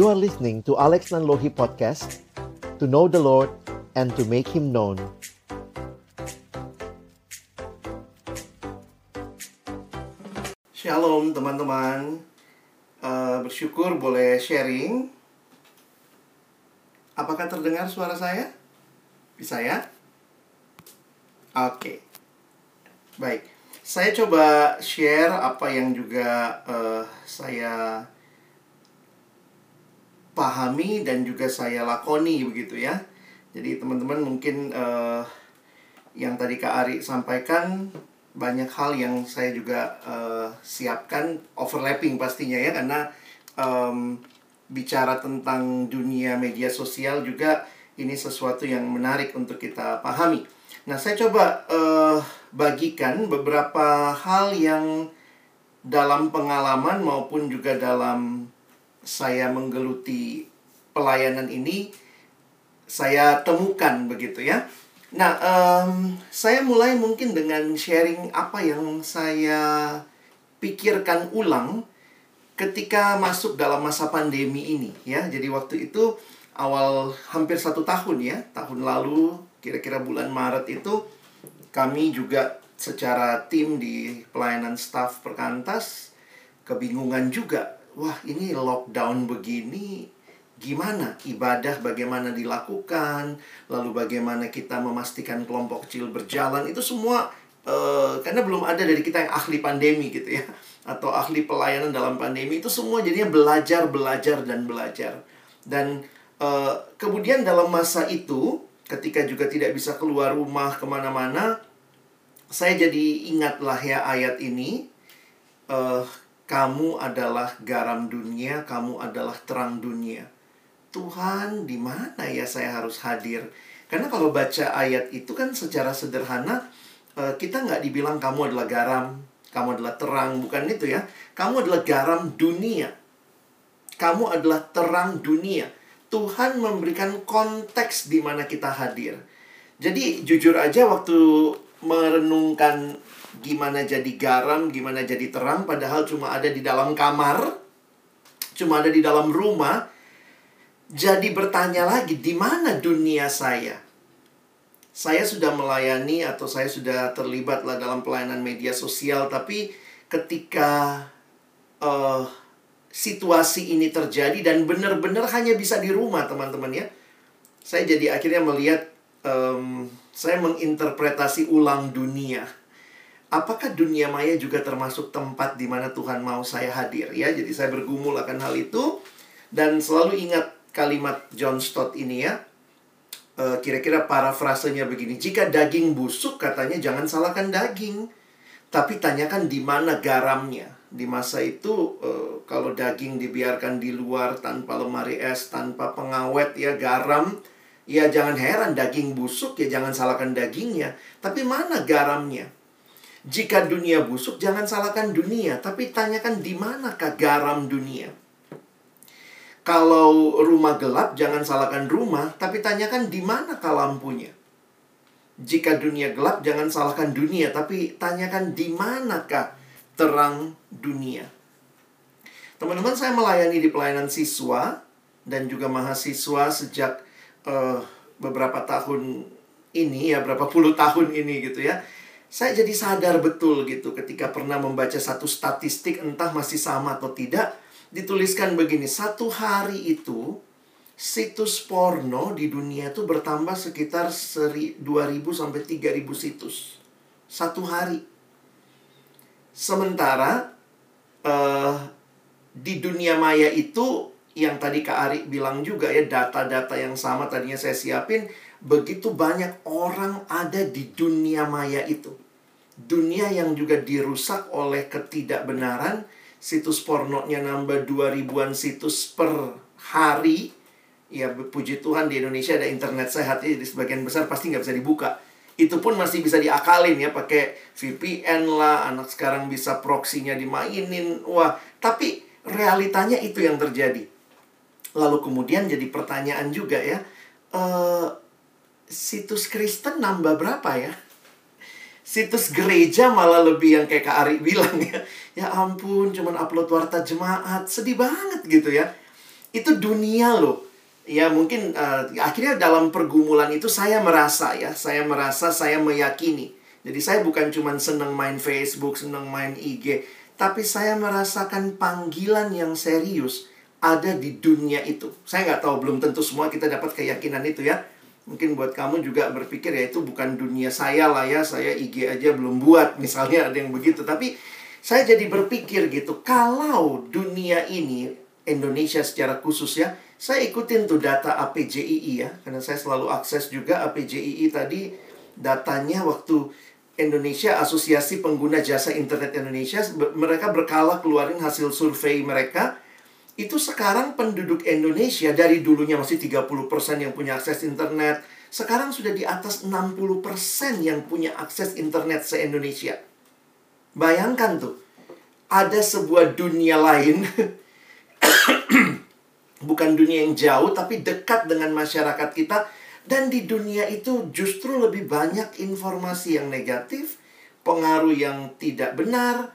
You are listening to Alex Nanlohi Podcast To know the Lord and to make Him known. Shalom teman-teman. Uh, Bersyukur boleh sharing. Apakah terdengar suara saya? Bisa ya? Oke. Baik. Saya coba share apa yang juga uh, saya pahami dan juga saya lakoni begitu ya Jadi teman-teman mungkin uh, yang tadi Kak Ari sampaikan banyak hal yang saya juga uh, siapkan overlapping pastinya ya karena um, bicara tentang dunia media sosial juga ini sesuatu yang menarik untuk kita pahami. Nah, saya coba uh, bagikan beberapa hal yang dalam pengalaman maupun juga dalam saya menggeluti pelayanan ini saya temukan begitu ya. Nah, um, saya mulai mungkin dengan sharing apa yang saya pikirkan ulang ketika masuk dalam masa pandemi ini ya. Jadi waktu itu awal hampir satu tahun ya, tahun lalu kira-kira bulan Maret itu kami juga secara tim di pelayanan staff perkantas kebingungan juga. Wah, ini lockdown begini gimana? Ibadah bagaimana dilakukan, lalu bagaimana kita memastikan kelompok kecil berjalan? Itu semua uh, karena belum ada dari kita yang ahli pandemi gitu ya atau ahli pelayanan dalam pandemi itu semua jadinya belajar belajar dan belajar. Dan uh, kemudian dalam masa itu ketika juga tidak bisa keluar rumah ke mana-mana saya jadi ingatlah ya ayat ini uh, kamu adalah garam dunia kamu adalah terang dunia Tuhan, di mana ya saya harus hadir? Karena kalau baca ayat itu kan secara sederhana eh, kita nggak dibilang kamu adalah garam, kamu adalah terang, bukan itu ya. Kamu adalah garam dunia. Kamu adalah terang dunia. Tuhan memberikan konteks di mana kita hadir. Jadi jujur aja waktu merenungkan gimana jadi garam, gimana jadi terang, padahal cuma ada di dalam kamar, cuma ada di dalam rumah, jadi bertanya lagi, di mana dunia saya? Saya sudah melayani atau saya sudah terlibat lah dalam pelayanan media sosial, tapi ketika uh, situasi ini terjadi dan benar-benar hanya bisa di rumah, teman-teman ya, saya jadi akhirnya melihat um, saya menginterpretasi ulang dunia. Apakah dunia maya juga termasuk tempat di mana Tuhan mau saya hadir ya? Jadi saya bergumul akan hal itu dan selalu ingat kalimat John Stott ini ya. kira kira-kira parafrasenya begini, jika daging busuk katanya jangan salahkan daging, tapi tanyakan di mana garamnya. Di masa itu uh, kalau daging dibiarkan di luar tanpa lemari es, tanpa pengawet ya garam, ya jangan heran daging busuk ya jangan salahkan dagingnya, tapi mana garamnya? Jika dunia busuk jangan salahkan dunia, tapi tanyakan di manakah garam dunia? Kalau rumah gelap, jangan salahkan rumah, tapi tanyakan di mana lampunya. Jika dunia gelap, jangan salahkan dunia, tapi tanyakan di manakah terang dunia. Teman-teman, saya melayani di pelayanan siswa dan juga mahasiswa sejak uh, beberapa tahun ini ya, berapa puluh tahun ini gitu ya. Saya jadi sadar betul gitu ketika pernah membaca satu statistik entah masih sama atau tidak dituliskan begini, satu hari itu situs porno di dunia itu bertambah sekitar 2000 sampai 3000 situs. Satu hari. Sementara uh, di dunia maya itu yang tadi Kak Ari bilang juga ya data-data yang sama tadinya saya siapin begitu banyak orang ada di dunia maya itu. Dunia yang juga dirusak oleh ketidakbenaran, situs pornonya nambah 2000-an situs per hari. Ya puji Tuhan di Indonesia ada internet sehat di sebagian besar pasti nggak bisa dibuka. Itu pun masih bisa diakalin ya pakai VPN lah, anak sekarang bisa proksinya dimainin. Wah, tapi realitanya itu yang terjadi. Lalu kemudian jadi pertanyaan juga ya, uh, situs Kristen nambah berapa ya? situs gereja malah lebih yang kayak Kak Ari bilang ya. Ya ampun, cuman upload warta jemaat. Sedih banget gitu ya. Itu dunia loh. Ya mungkin uh, akhirnya dalam pergumulan itu saya merasa ya, saya merasa saya meyakini. Jadi saya bukan cuma senang main Facebook, senang main IG, tapi saya merasakan panggilan yang serius ada di dunia itu. Saya nggak tahu, belum tentu semua kita dapat keyakinan itu ya. Mungkin buat kamu juga berpikir ya itu bukan dunia saya lah ya, saya IG aja belum buat, misalnya ada yang begitu. Tapi saya jadi berpikir gitu, kalau dunia ini, Indonesia secara khusus ya, saya ikutin tuh data APJII ya, karena saya selalu akses juga APJII tadi datanya waktu Indonesia Asosiasi Pengguna Jasa Internet Indonesia mereka berkala keluarin hasil survei mereka itu sekarang penduduk Indonesia dari dulunya masih 30% yang punya akses internet, sekarang sudah di atas 60% yang punya akses internet se-Indonesia. Bayangkan tuh, ada sebuah dunia lain bukan dunia yang jauh tapi dekat dengan masyarakat kita dan di dunia itu justru lebih banyak informasi yang negatif, pengaruh yang tidak benar.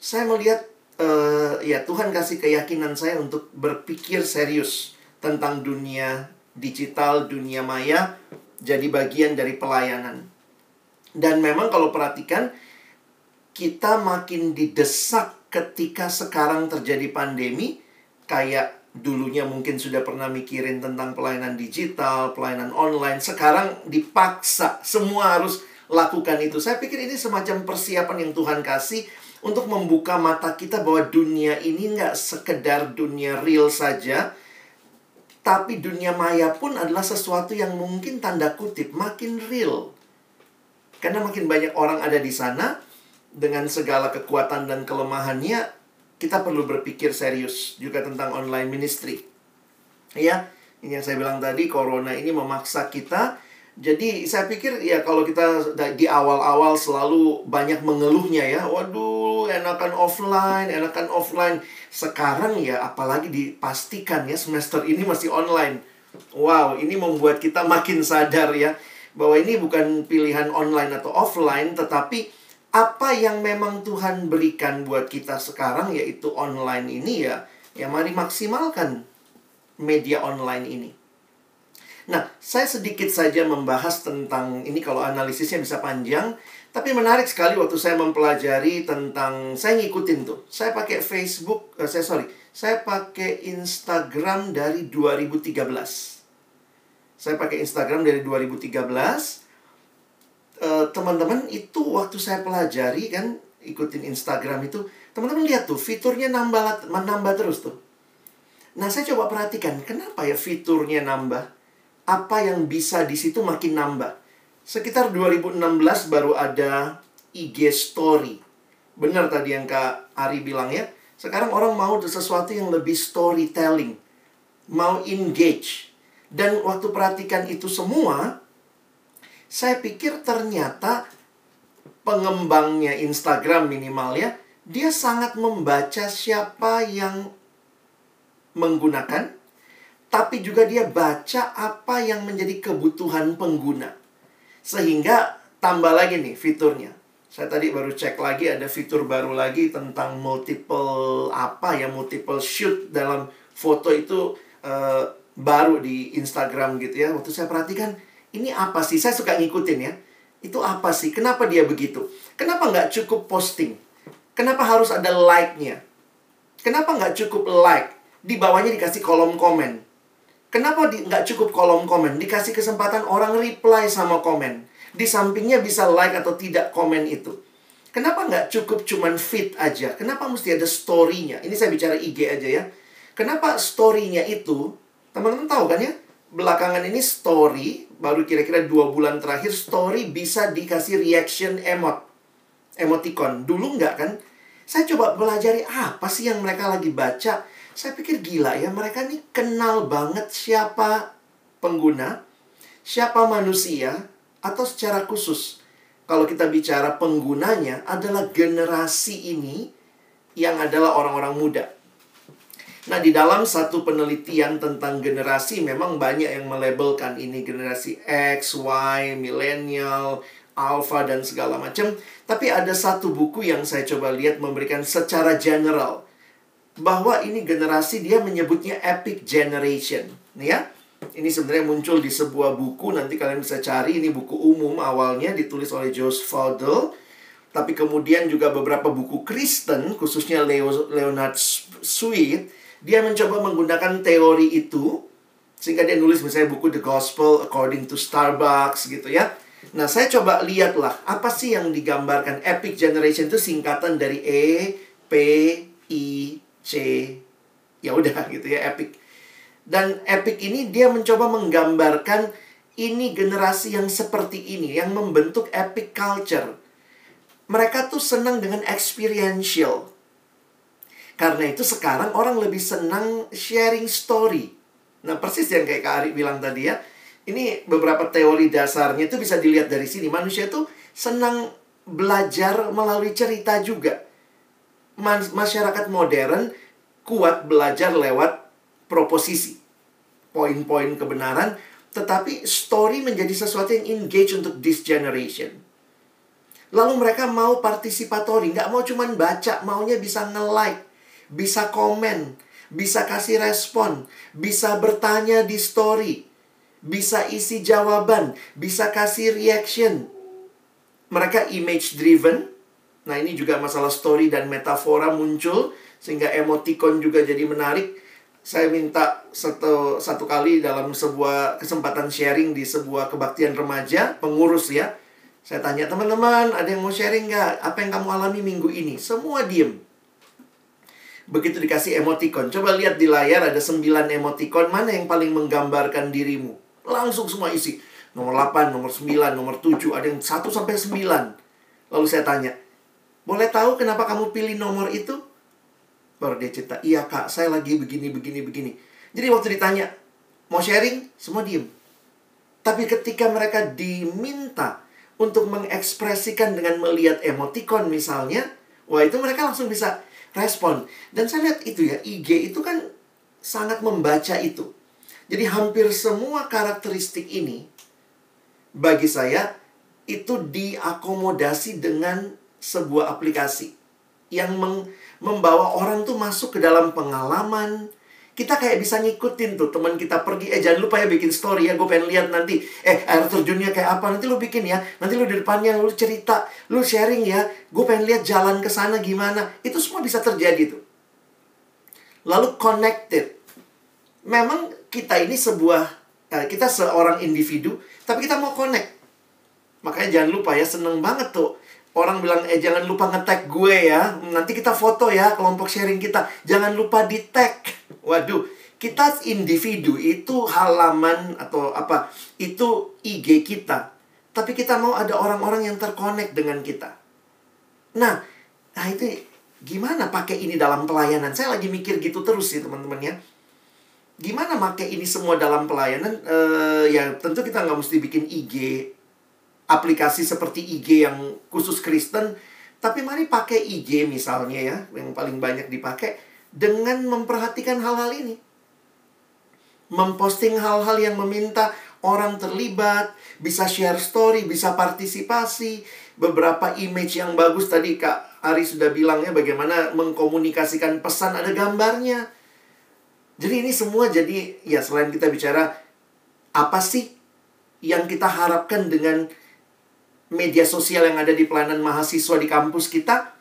Saya melihat uh, ya Tuhan kasih keyakinan saya untuk berpikir serius tentang dunia digital, dunia maya jadi bagian dari pelayanan. Dan memang kalau perhatikan kita makin didesak ketika sekarang terjadi pandemi kayak dulunya mungkin sudah pernah mikirin tentang pelayanan digital, pelayanan online, sekarang dipaksa semua harus lakukan itu. Saya pikir ini semacam persiapan yang Tuhan kasih untuk membuka mata kita bahwa dunia ini nggak sekedar dunia real saja, tapi dunia maya pun adalah sesuatu yang mungkin tanda kutip makin real. Karena makin banyak orang ada di sana, dengan segala kekuatan dan kelemahannya, kita perlu berpikir serius juga tentang online ministry. Ya, ini yang saya bilang tadi, corona ini memaksa kita jadi saya pikir ya kalau kita di awal-awal selalu banyak mengeluhnya ya, waduh enakan offline, enakan offline. Sekarang ya apalagi dipastikan ya semester ini masih online. Wow, ini membuat kita makin sadar ya bahwa ini bukan pilihan online atau offline tetapi apa yang memang Tuhan berikan buat kita sekarang yaitu online ini ya, ya mari maksimalkan media online ini. Nah, saya sedikit saja membahas tentang ini kalau analisisnya bisa panjang, tapi menarik sekali waktu saya mempelajari tentang saya ngikutin tuh. Saya pakai Facebook, uh, saya sorry, saya pakai Instagram dari 2013. Saya pakai Instagram dari 2013. Uh, teman-teman itu waktu saya pelajari kan ikutin Instagram itu, teman-teman lihat tuh fiturnya nambah menambah terus tuh. Nah, saya coba perhatikan kenapa ya fiturnya nambah apa yang bisa di situ makin nambah. Sekitar 2016 baru ada IG story. Benar tadi yang Kak Ari bilang ya. Sekarang orang mau sesuatu yang lebih storytelling. Mau engage. Dan waktu perhatikan itu semua, saya pikir ternyata pengembangnya Instagram minimal ya, dia sangat membaca siapa yang menggunakan tapi juga dia baca apa yang menjadi kebutuhan pengguna. Sehingga tambah lagi nih fiturnya. Saya tadi baru cek lagi ada fitur baru lagi tentang multiple apa ya multiple shoot dalam foto itu uh, baru di Instagram gitu ya. Waktu saya perhatikan ini apa sih? Saya suka ngikutin ya. Itu apa sih? Kenapa dia begitu? Kenapa nggak cukup posting? Kenapa harus ada like-nya? Kenapa nggak cukup like? Di bawahnya dikasih kolom komen. Kenapa di, nggak cukup kolom komen? Dikasih kesempatan orang reply sama komen. Di sampingnya bisa like atau tidak komen itu. Kenapa nggak cukup cuman feed aja? Kenapa mesti ada story-nya? Ini saya bicara IG aja ya. Kenapa story-nya itu, teman-teman tahu kan ya? Belakangan ini story, baru kira-kira dua bulan terakhir, story bisa dikasih reaction emot. Emoticon. Dulu nggak kan? Saya coba belajari apa sih yang mereka lagi baca saya pikir gila ya, mereka nih kenal banget siapa pengguna, siapa manusia, atau secara khusus. Kalau kita bicara penggunanya adalah generasi ini yang adalah orang-orang muda. Nah, di dalam satu penelitian tentang generasi memang banyak yang melabelkan ini generasi X, Y, milenial, alpha dan segala macam. Tapi ada satu buku yang saya coba lihat memberikan secara general bahwa ini generasi dia menyebutnya epic generation. Nih ya. Ini sebenarnya muncul di sebuah buku, nanti kalian bisa cari. Ini buku umum awalnya ditulis oleh Joseph Faudel. Tapi kemudian juga beberapa buku Kristen, khususnya Leo, Leonard Sweet, dia mencoba menggunakan teori itu. Sehingga dia nulis misalnya buku The Gospel According to Starbucks gitu ya. Nah, saya coba lihatlah apa sih yang digambarkan Epic Generation itu singkatan dari E, P, I, C. Ya udah gitu ya, Epic. Dan Epic ini dia mencoba menggambarkan ini generasi yang seperti ini yang membentuk epic culture. Mereka tuh senang dengan experiential. Karena itu sekarang orang lebih senang sharing story. Nah, persis yang kayak Kak Ari bilang tadi ya. Ini beberapa teori dasarnya itu bisa dilihat dari sini. Manusia tuh senang belajar melalui cerita juga. Masyarakat modern kuat belajar lewat proposisi. Poin-poin kebenaran. Tetapi story menjadi sesuatu yang engage untuk this generation. Lalu mereka mau partisipatori, nggak mau cuman baca, maunya bisa nge-like, bisa komen, bisa kasih respon, bisa bertanya di story, bisa isi jawaban, bisa kasih reaction. Mereka image driven. Nah, ini juga masalah story dan metafora muncul sehingga emoticon juga jadi menarik saya minta satu, satu kali dalam sebuah kesempatan sharing di sebuah kebaktian remaja, pengurus ya. Saya tanya teman-teman, ada yang mau sharing nggak? Apa yang kamu alami minggu ini? Semua diem. Begitu dikasih emoticon, coba lihat di layar ada 9 emoticon, mana yang paling menggambarkan dirimu? Langsung semua isi. Nomor 8, nomor 9, nomor 7, ada yang 1 sampai 9. Lalu saya tanya, boleh tahu kenapa kamu pilih nomor itu? Baru dia cerita, iya kak, saya lagi begini, begini, begini. Jadi waktu ditanya, mau sharing, semua diem. Tapi ketika mereka diminta untuk mengekspresikan dengan melihat emoticon misalnya, wah itu mereka langsung bisa respon. Dan saya lihat itu ya, IG itu kan sangat membaca itu. Jadi hampir semua karakteristik ini, bagi saya, itu diakomodasi dengan sebuah aplikasi yang membawa orang tuh masuk ke dalam pengalaman. Kita kayak bisa ngikutin tuh teman kita pergi, eh jangan lupa ya bikin story ya, gue pengen lihat nanti. Eh air terjunnya kayak apa, nanti lu bikin ya. Nanti lu di depannya lu cerita, lu sharing ya. Gue pengen lihat jalan ke sana gimana. Itu semua bisa terjadi tuh. Lalu connected. Memang kita ini sebuah, eh, kita seorang individu, tapi kita mau connect. Makanya jangan lupa ya, seneng banget tuh Orang bilang, eh jangan lupa nge-tag gue ya. Nanti kita foto ya, kelompok sharing kita. Jangan lupa di-tag. Waduh, kita individu itu halaman atau apa, itu IG kita. Tapi kita mau ada orang-orang yang terkonek dengan kita. Nah, nah itu gimana pakai ini dalam pelayanan? Saya lagi mikir gitu terus sih teman-teman ya. Gimana pakai ini semua dalam pelayanan? Uh, ya tentu kita nggak mesti bikin IG aplikasi seperti IG yang khusus Kristen, tapi mari pakai IG misalnya ya, yang paling banyak dipakai dengan memperhatikan hal-hal ini. Memposting hal-hal yang meminta orang terlibat, bisa share story, bisa partisipasi, beberapa image yang bagus tadi Kak Ari sudah bilang ya bagaimana mengkomunikasikan pesan ada gambarnya. Jadi ini semua jadi ya selain kita bicara apa sih yang kita harapkan dengan media sosial yang ada di pelayanan mahasiswa di kampus kita.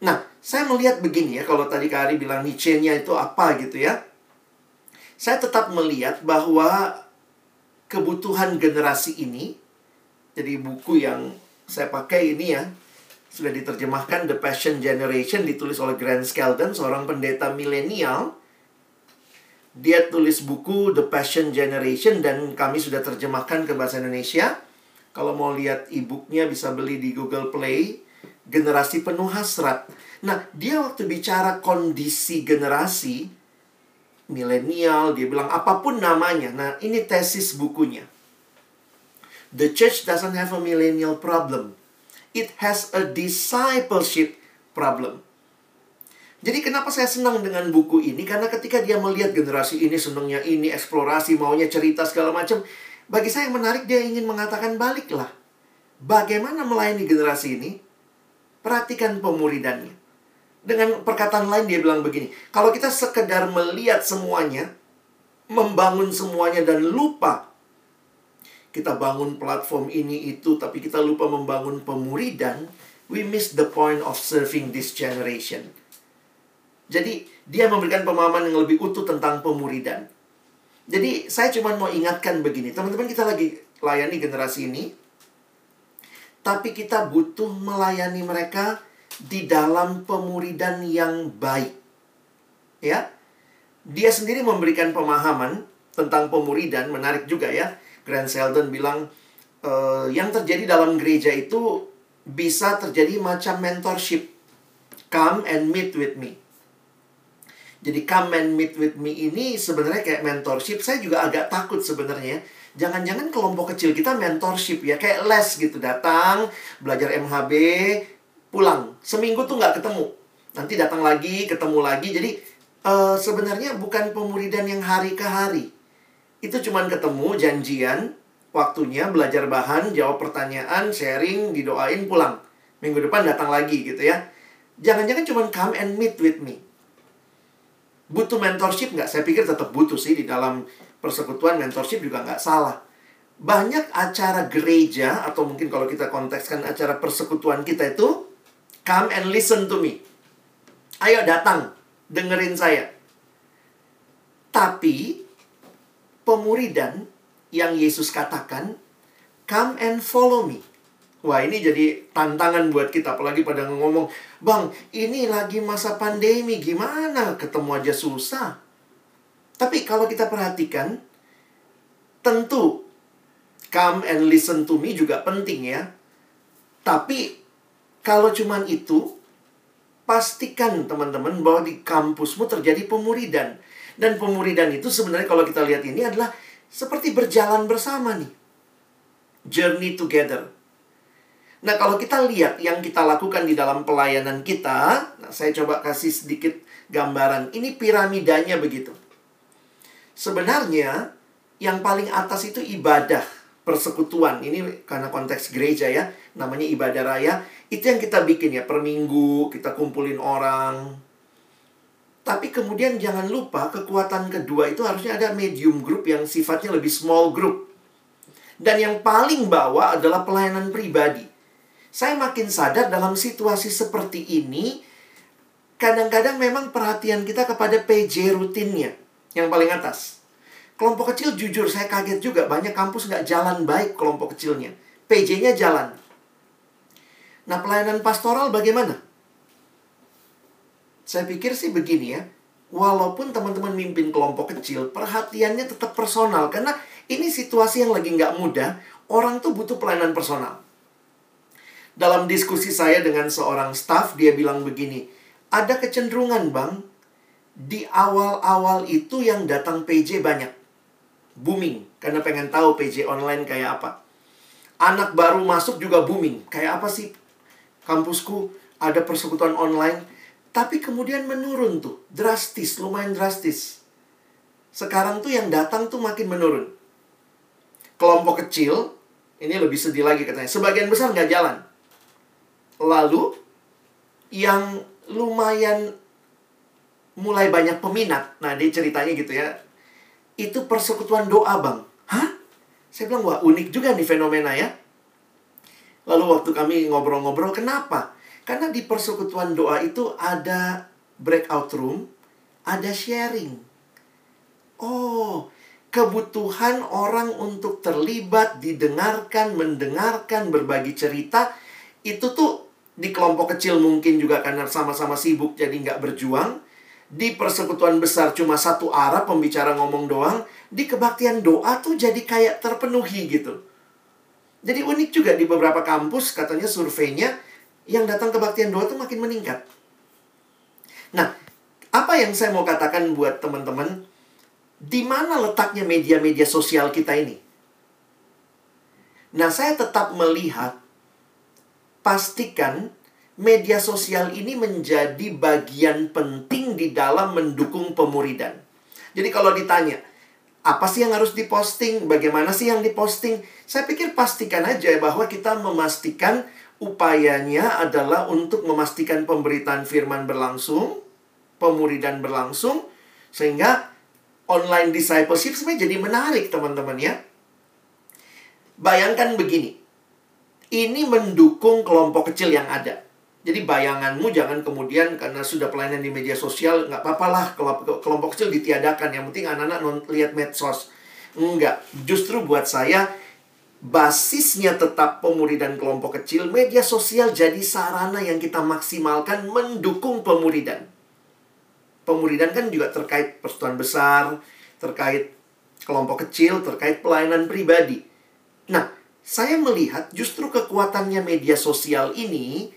Nah, saya melihat begini ya, kalau tadi Kak Ari bilang Nietzsche-nya itu apa gitu ya. Saya tetap melihat bahwa kebutuhan generasi ini, jadi buku yang saya pakai ini ya, sudah diterjemahkan The Passion Generation, ditulis oleh Grant Skeldon, seorang pendeta milenial. Dia tulis buku The Passion Generation dan kami sudah terjemahkan ke bahasa Indonesia. Kalau mau lihat e-booknya bisa beli di Google Play. Generasi penuh hasrat. Nah, dia waktu bicara kondisi generasi milenial, dia bilang apa pun namanya. Nah, ini tesis bukunya. The church doesn't have a millennial problem. It has a discipleship problem. Jadi kenapa saya senang dengan buku ini? Karena ketika dia melihat generasi ini senangnya ini, eksplorasi, maunya cerita segala macam, bagi saya yang menarik dia ingin mengatakan baliklah. Bagaimana melayani generasi ini? Perhatikan pemuridannya. Dengan perkataan lain dia bilang begini, kalau kita sekedar melihat semuanya, membangun semuanya dan lupa kita bangun platform ini itu tapi kita lupa membangun pemuridan, we miss the point of serving this generation. Jadi dia memberikan pemahaman yang lebih utuh tentang pemuridan. Jadi saya cuma mau ingatkan begini, teman-teman kita lagi layani generasi ini, tapi kita butuh melayani mereka di dalam pemuridan yang baik. Ya, dia sendiri memberikan pemahaman tentang pemuridan menarik juga ya Grant Seldon bilang e, yang terjadi dalam gereja itu bisa terjadi macam mentorship. Come and meet with me. Jadi come and meet with me ini sebenarnya kayak mentorship. Saya juga agak takut sebenarnya. Jangan-jangan kelompok kecil kita mentorship ya. Kayak les gitu. Datang, belajar MHB, pulang. Seminggu tuh nggak ketemu. Nanti datang lagi, ketemu lagi. Jadi uh, sebenarnya bukan pemuridan yang hari ke hari itu cuman ketemu janjian waktunya belajar bahan jawab pertanyaan sharing didoain pulang minggu depan datang lagi gitu ya jangan-jangan cuman come and meet with me butuh mentorship nggak? Saya pikir tetap butuh sih di dalam persekutuan mentorship juga nggak salah. Banyak acara gereja atau mungkin kalau kita kontekskan acara persekutuan kita itu come and listen to me. Ayo datang dengerin saya. Tapi pemuridan yang Yesus katakan, "Come and follow me." Wah, ini jadi tantangan buat kita apalagi pada ngomong, "Bang, ini lagi masa pandemi, gimana ketemu aja susah." Tapi kalau kita perhatikan, tentu come and listen to me juga penting ya. Tapi kalau cuman itu, pastikan teman-teman bahwa di kampusmu terjadi pemuridan. Dan pemuridan itu sebenarnya kalau kita lihat ini adalah seperti berjalan bersama nih. Journey together. Nah, kalau kita lihat yang kita lakukan di dalam pelayanan kita, nah saya coba kasih sedikit gambaran. Ini piramidanya begitu. Sebenarnya yang paling atas itu ibadah persekutuan. Ini karena konteks gereja ya, namanya ibadah raya. Itu yang kita bikin ya per minggu, kita kumpulin orang, tapi kemudian jangan lupa kekuatan kedua itu harusnya ada medium group yang sifatnya lebih small group. Dan yang paling bawah adalah pelayanan pribadi. Saya makin sadar dalam situasi seperti ini, kadang-kadang memang perhatian kita kepada PJ rutinnya yang paling atas. Kelompok kecil jujur saya kaget juga banyak kampus nggak jalan baik kelompok kecilnya. PJ-nya jalan. Nah pelayanan pastoral bagaimana? Saya pikir sih begini ya. Walaupun teman-teman mimpin kelompok kecil, perhatiannya tetap personal. Karena ini situasi yang lagi nggak mudah. Orang tuh butuh pelayanan personal. Dalam diskusi saya dengan seorang staff, dia bilang begini. Ada kecenderungan bang, di awal-awal itu yang datang PJ banyak. Booming, karena pengen tahu PJ online kayak apa. Anak baru masuk juga booming. Kayak apa sih kampusku ada persekutuan online tapi kemudian menurun tuh, drastis, lumayan drastis. Sekarang tuh yang datang tuh makin menurun. Kelompok kecil, ini lebih sedih lagi katanya, sebagian besar nggak jalan. Lalu, yang lumayan mulai banyak peminat, nah dia ceritanya gitu ya, itu persekutuan doa bang. Hah? Saya bilang, wah unik juga nih fenomena ya. Lalu waktu kami ngobrol-ngobrol, kenapa? Karena di persekutuan doa itu ada breakout room, ada sharing. Oh, kebutuhan orang untuk terlibat, didengarkan, mendengarkan, berbagi cerita, itu tuh di kelompok kecil mungkin juga karena sama-sama sibuk jadi nggak berjuang. Di persekutuan besar cuma satu arah pembicara ngomong doang. Di kebaktian doa tuh jadi kayak terpenuhi gitu. Jadi unik juga di beberapa kampus katanya surveinya yang datang kebaktian doa itu makin meningkat. Nah, apa yang saya mau katakan buat teman-teman, di mana letaknya media-media sosial kita ini? Nah, saya tetap melihat, pastikan media sosial ini menjadi bagian penting di dalam mendukung pemuridan. Jadi kalau ditanya, apa sih yang harus diposting? Bagaimana sih yang diposting? Saya pikir pastikan aja bahwa kita memastikan upayanya adalah untuk memastikan pemberitaan firman berlangsung, pemuridan berlangsung, sehingga online discipleship sebenarnya jadi menarik teman-teman ya. Bayangkan begini, ini mendukung kelompok kecil yang ada. Jadi bayanganmu jangan kemudian karena sudah pelayanan di media sosial nggak apa-apa lah kelompok kecil ditiadakan. Yang penting anak-anak lihat medsos. Enggak, justru buat saya basisnya tetap pemuridan kelompok kecil, media sosial jadi sarana yang kita maksimalkan mendukung pemuridan. Pemuridan kan juga terkait persetujuan besar, terkait kelompok kecil, terkait pelayanan pribadi. Nah, saya melihat justru kekuatannya media sosial ini,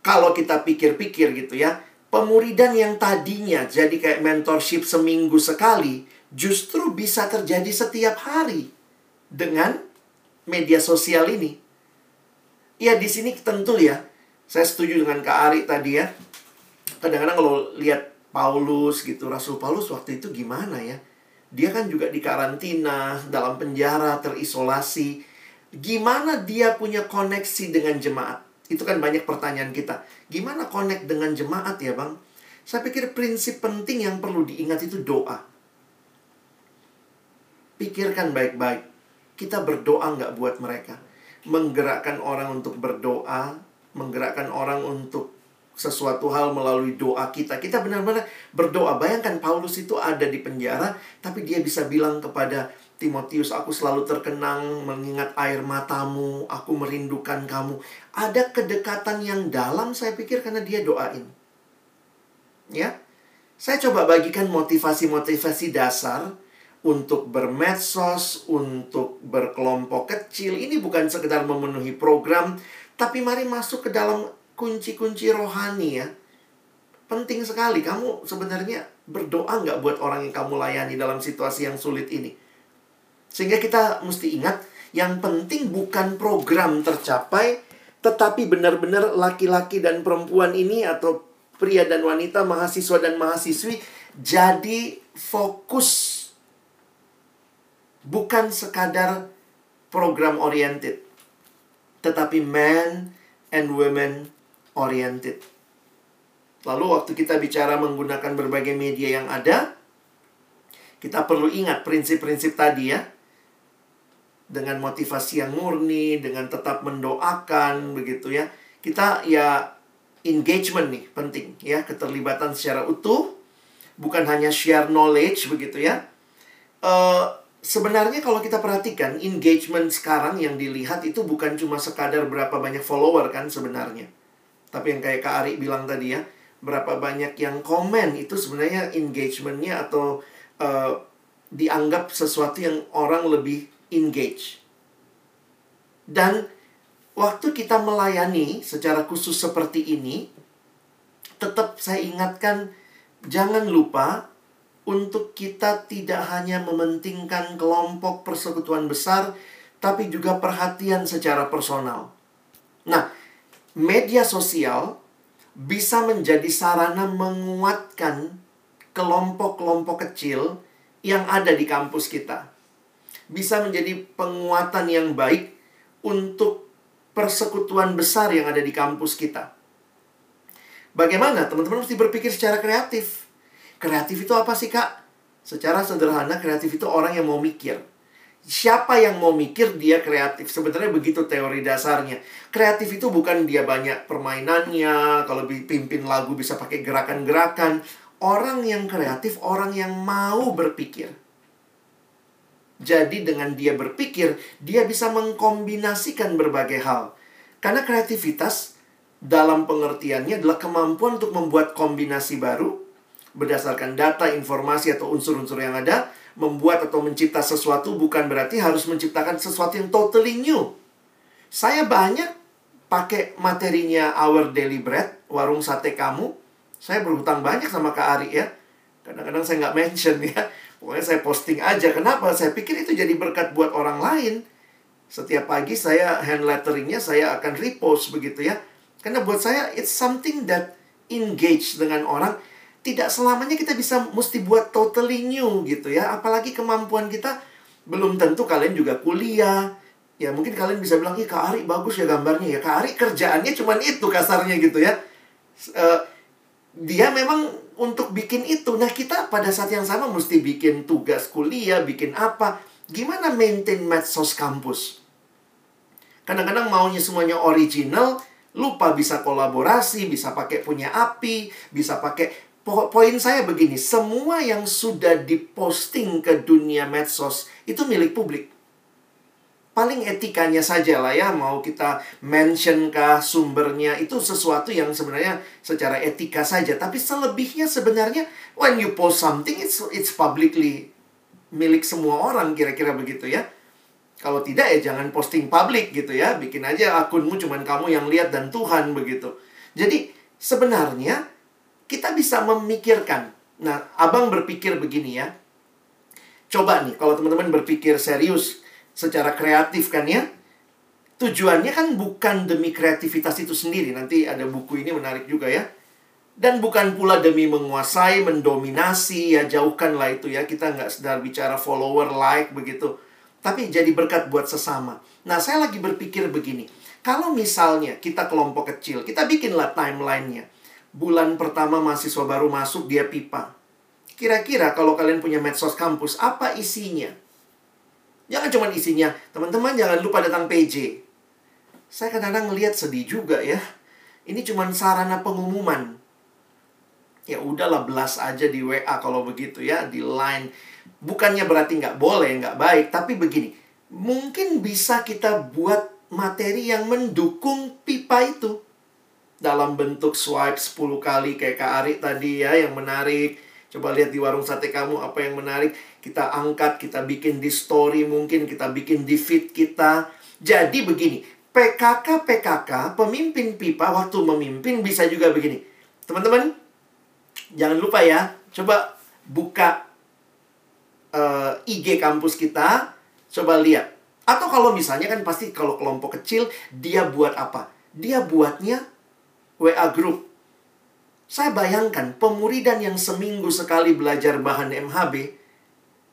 kalau kita pikir-pikir gitu ya, pemuridan yang tadinya jadi kayak mentorship seminggu sekali, justru bisa terjadi setiap hari dengan media sosial ini. Ya di sini tentu ya, saya setuju dengan Kak Ari tadi ya. Kadang-kadang kalau lihat Paulus gitu, Rasul Paulus waktu itu gimana ya? Dia kan juga di karantina, dalam penjara, terisolasi. Gimana dia punya koneksi dengan jemaat? Itu kan banyak pertanyaan kita. Gimana connect dengan jemaat ya bang? Saya pikir prinsip penting yang perlu diingat itu doa. Pikirkan baik-baik kita berdoa nggak buat mereka. Menggerakkan orang untuk berdoa, menggerakkan orang untuk sesuatu hal melalui doa kita. Kita benar-benar berdoa. Bayangkan Paulus itu ada di penjara, tapi dia bisa bilang kepada Timotius, aku selalu terkenang mengingat air matamu, aku merindukan kamu. Ada kedekatan yang dalam saya pikir karena dia doain. Ya. Saya coba bagikan motivasi-motivasi dasar untuk bermedsos, untuk berkelompok kecil. Ini bukan sekedar memenuhi program, tapi mari masuk ke dalam kunci-kunci rohani ya. Penting sekali kamu sebenarnya berdoa nggak buat orang yang kamu layani dalam situasi yang sulit ini. Sehingga kita mesti ingat, yang penting bukan program tercapai, tetapi benar-benar laki-laki dan perempuan ini atau pria dan wanita, mahasiswa dan mahasiswi jadi fokus bukan sekadar program oriented, tetapi man and women oriented. Lalu waktu kita bicara menggunakan berbagai media yang ada, kita perlu ingat prinsip-prinsip tadi ya. Dengan motivasi yang murni, dengan tetap mendoakan begitu ya. Kita ya engagement nih penting ya, keterlibatan secara utuh, bukan hanya share knowledge begitu ya. Uh, sebenarnya kalau kita perhatikan engagement sekarang yang dilihat itu bukan cuma sekadar berapa banyak follower kan sebenarnya. Tapi yang kayak Kak Ari bilang tadi ya, berapa banyak yang komen itu sebenarnya engagementnya atau uh, dianggap sesuatu yang orang lebih engage. Dan waktu kita melayani secara khusus seperti ini, tetap saya ingatkan jangan lupa untuk kita tidak hanya mementingkan kelompok persekutuan besar, tapi juga perhatian secara personal. Nah, media sosial bisa menjadi sarana menguatkan kelompok-kelompok kecil yang ada di kampus kita. Bisa menjadi penguatan yang baik untuk persekutuan besar yang ada di kampus kita. Bagaimana? Teman-teman mesti berpikir secara kreatif. Kreatif itu apa sih, Kak? Secara sederhana, kreatif itu orang yang mau mikir. Siapa yang mau mikir, dia kreatif. Sebenarnya begitu teori dasarnya. Kreatif itu bukan dia banyak permainannya, kalau pimpin lagu bisa pakai gerakan-gerakan. Orang yang kreatif, orang yang mau berpikir. Jadi dengan dia berpikir, dia bisa mengkombinasikan berbagai hal. Karena kreativitas dalam pengertiannya adalah kemampuan untuk membuat kombinasi baru berdasarkan data, informasi, atau unsur-unsur yang ada, membuat atau mencipta sesuatu bukan berarti harus menciptakan sesuatu yang totally new. Saya banyak pakai materinya Our Daily Bread, warung sate kamu. Saya berhutang banyak sama Kak Ari ya. Kadang-kadang saya nggak mention ya. Pokoknya saya posting aja. Kenapa? Saya pikir itu jadi berkat buat orang lain. Setiap pagi saya hand letteringnya saya akan repost begitu ya. Karena buat saya it's something that engage dengan orang tidak selamanya kita bisa mesti buat totally new gitu ya. Apalagi kemampuan kita belum tentu kalian juga kuliah. Ya mungkin kalian bisa bilang, ih Kak Ari bagus ya gambarnya ya. Kak Ari kerjaannya cuman itu kasarnya gitu ya. Uh, dia memang untuk bikin itu. Nah kita pada saat yang sama mesti bikin tugas kuliah, bikin apa. Gimana maintain medsos kampus? Kadang-kadang maunya semuanya original, lupa bisa kolaborasi, bisa pakai punya api, bisa pakai poin saya begini, semua yang sudah diposting ke dunia medsos itu milik publik paling etikanya saja lah ya mau kita mention kah sumbernya itu sesuatu yang sebenarnya secara etika saja. Tapi selebihnya sebenarnya when you post something it's it's publicly milik semua orang kira-kira begitu ya. Kalau tidak ya jangan posting publik gitu ya. Bikin aja akunmu cuman kamu yang lihat dan Tuhan begitu. Jadi sebenarnya kita bisa memikirkan. Nah abang berpikir begini ya. Coba nih kalau teman-teman berpikir serius secara kreatif kan ya. Tujuannya kan bukan demi kreativitas itu sendiri. Nanti ada buku ini menarik juga ya. Dan bukan pula demi menguasai, mendominasi, ya jauhkanlah itu ya. Kita nggak sedar bicara follower, like, begitu. Tapi jadi berkat buat sesama. Nah, saya lagi berpikir begini. Kalau misalnya kita kelompok kecil, kita bikinlah timelinenya. Bulan pertama mahasiswa baru masuk, dia pipa. Kira-kira kalau kalian punya medsos kampus, apa isinya? Jangan cuma isinya, teman-teman jangan lupa datang PJ. Saya kadang-kadang ngelihat sedih juga ya. Ini cuma sarana pengumuman. Ya udahlah belas aja di WA kalau begitu ya, di line. Bukannya berarti nggak boleh, nggak baik, tapi begini. Mungkin bisa kita buat materi yang mendukung pipa itu. Dalam bentuk swipe 10 kali kayak Kak Ari tadi ya, yang menarik. Coba lihat di warung sate kamu apa yang menarik kita angkat, kita bikin di story mungkin, kita bikin di feed kita. Jadi begini, PKK-PKK, pemimpin pipa waktu memimpin bisa juga begini. Teman-teman, jangan lupa ya, coba buka uh, eh, IG kampus kita, coba lihat. Atau kalau misalnya kan pasti kalau kelompok kecil, dia buat apa? Dia buatnya WA group. Saya bayangkan pemuridan yang seminggu sekali belajar bahan MHB,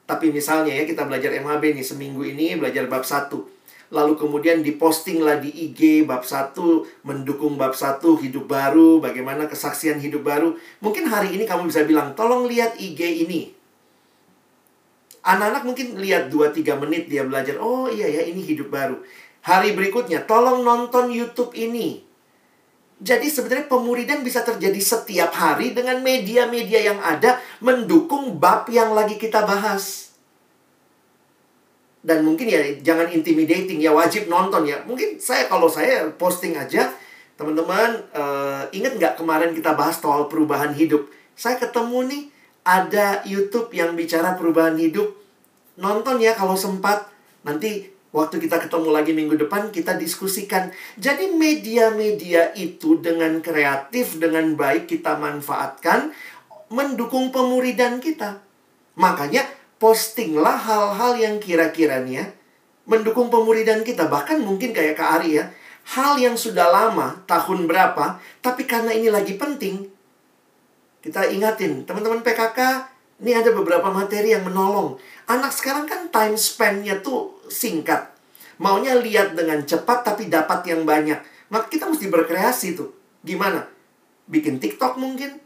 tapi misalnya ya kita belajar MHB nih seminggu ini belajar bab 1. Lalu kemudian diposting lah di IG bab 1 mendukung bab 1 hidup baru, bagaimana kesaksian hidup baru. Mungkin hari ini kamu bisa bilang, "Tolong lihat IG ini." Anak-anak mungkin lihat 2-3 menit dia belajar, "Oh iya ya, ini hidup baru." Hari berikutnya, "Tolong nonton YouTube ini." Jadi sebenarnya pemuridan bisa terjadi setiap hari dengan media-media yang ada mendukung bab yang lagi kita bahas. Dan mungkin ya jangan intimidating ya wajib nonton ya. Mungkin saya kalau saya posting aja teman-teman uh, ingat nggak kemarin kita bahas soal perubahan hidup. Saya ketemu nih ada YouTube yang bicara perubahan hidup. Nonton ya kalau sempat. Nanti Waktu kita ketemu lagi minggu depan, kita diskusikan. Jadi media-media itu dengan kreatif, dengan baik kita manfaatkan, mendukung pemuridan kita. Makanya postinglah hal-hal yang kira-kiranya mendukung pemuridan kita. Bahkan mungkin kayak Kak Ari ya, hal yang sudah lama, tahun berapa, tapi karena ini lagi penting, kita ingatin, teman-teman PKK, ini ada beberapa materi yang menolong. Anak sekarang kan time span-nya tuh singkat. Maunya lihat dengan cepat tapi dapat yang banyak. Maka kita mesti berkreasi tuh. Gimana? Bikin TikTok mungkin?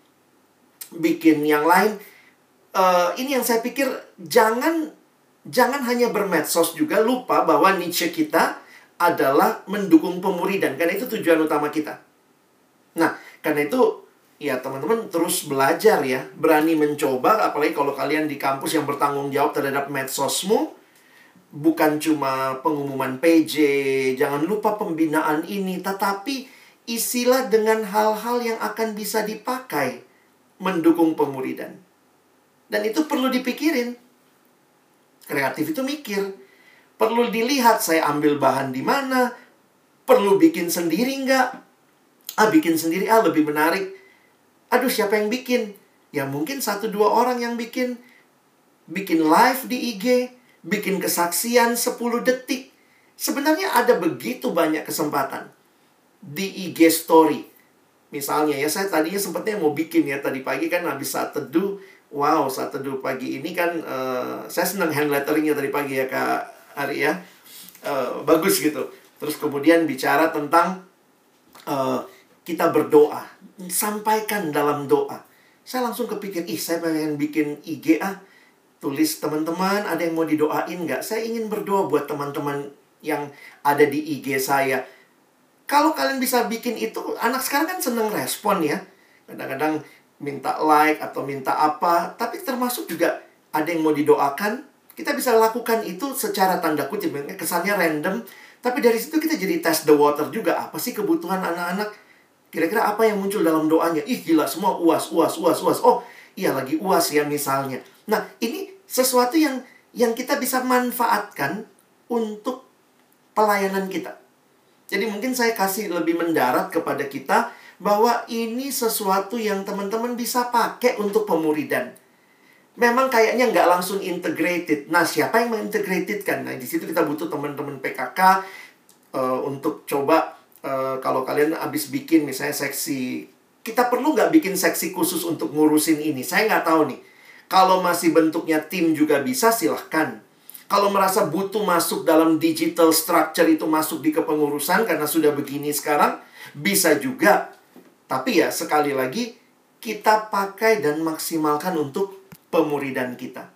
Bikin yang lain? Uh, ini yang saya pikir jangan jangan hanya bermedsos juga lupa bahwa niche kita adalah mendukung pemuridan karena itu tujuan utama kita. Nah, karena itu ya teman-teman terus belajar ya, berani mencoba apalagi kalau kalian di kampus yang bertanggung jawab terhadap medsosmu bukan cuma pengumuman PJ, jangan lupa pembinaan ini, tetapi isilah dengan hal-hal yang akan bisa dipakai mendukung pemuridan. Dan itu perlu dipikirin. Kreatif itu mikir. Perlu dilihat saya ambil bahan di mana, perlu bikin sendiri nggak? Ah, bikin sendiri ah lebih menarik Aduh, siapa yang bikin? Ya mungkin satu dua orang yang bikin. Bikin live di IG, bikin kesaksian 10 detik. Sebenarnya ada begitu banyak kesempatan di IG story. Misalnya ya, saya tadinya sempatnya mau bikin ya tadi pagi kan habis saat teduh. Wow, saat teduh pagi ini kan uh, saya senang hand letteringnya tadi pagi ya Kak Ari ya. uh, bagus gitu. Terus kemudian bicara tentang uh, kita berdoa, sampaikan dalam doa. Saya langsung kepikir, ih saya pengen bikin IG ah, tulis teman-teman ada yang mau didoain nggak? Saya ingin berdoa buat teman-teman yang ada di IG saya. Kalau kalian bisa bikin itu, anak sekarang kan seneng respon ya. Kadang-kadang minta like atau minta apa, tapi termasuk juga ada yang mau didoakan, kita bisa lakukan itu secara tanda kutip, kesannya random, tapi dari situ kita jadi test the water juga. Apa sih kebutuhan anak-anak? Kira-kira apa yang muncul dalam doanya? Ih gila, semua uas, uas, uas, uas. Oh, iya lagi uas ya misalnya. Nah, ini sesuatu yang yang kita bisa manfaatkan untuk pelayanan kita. Jadi mungkin saya kasih lebih mendarat kepada kita bahwa ini sesuatu yang teman-teman bisa pakai untuk pemuridan. Memang kayaknya nggak langsung integrated. Nah, siapa yang mengintegrated kan? Nah, di situ kita butuh teman-teman PKK uh, eh, untuk coba uh, kalau kalian habis bikin misalnya seksi, kita perlu nggak bikin seksi khusus untuk ngurusin ini? Saya nggak tahu nih. Kalau masih bentuknya tim juga bisa, silahkan. Kalau merasa butuh masuk dalam digital structure itu masuk di kepengurusan karena sudah begini sekarang, bisa juga tapi ya sekali lagi kita pakai dan maksimalkan untuk pemuridan kita.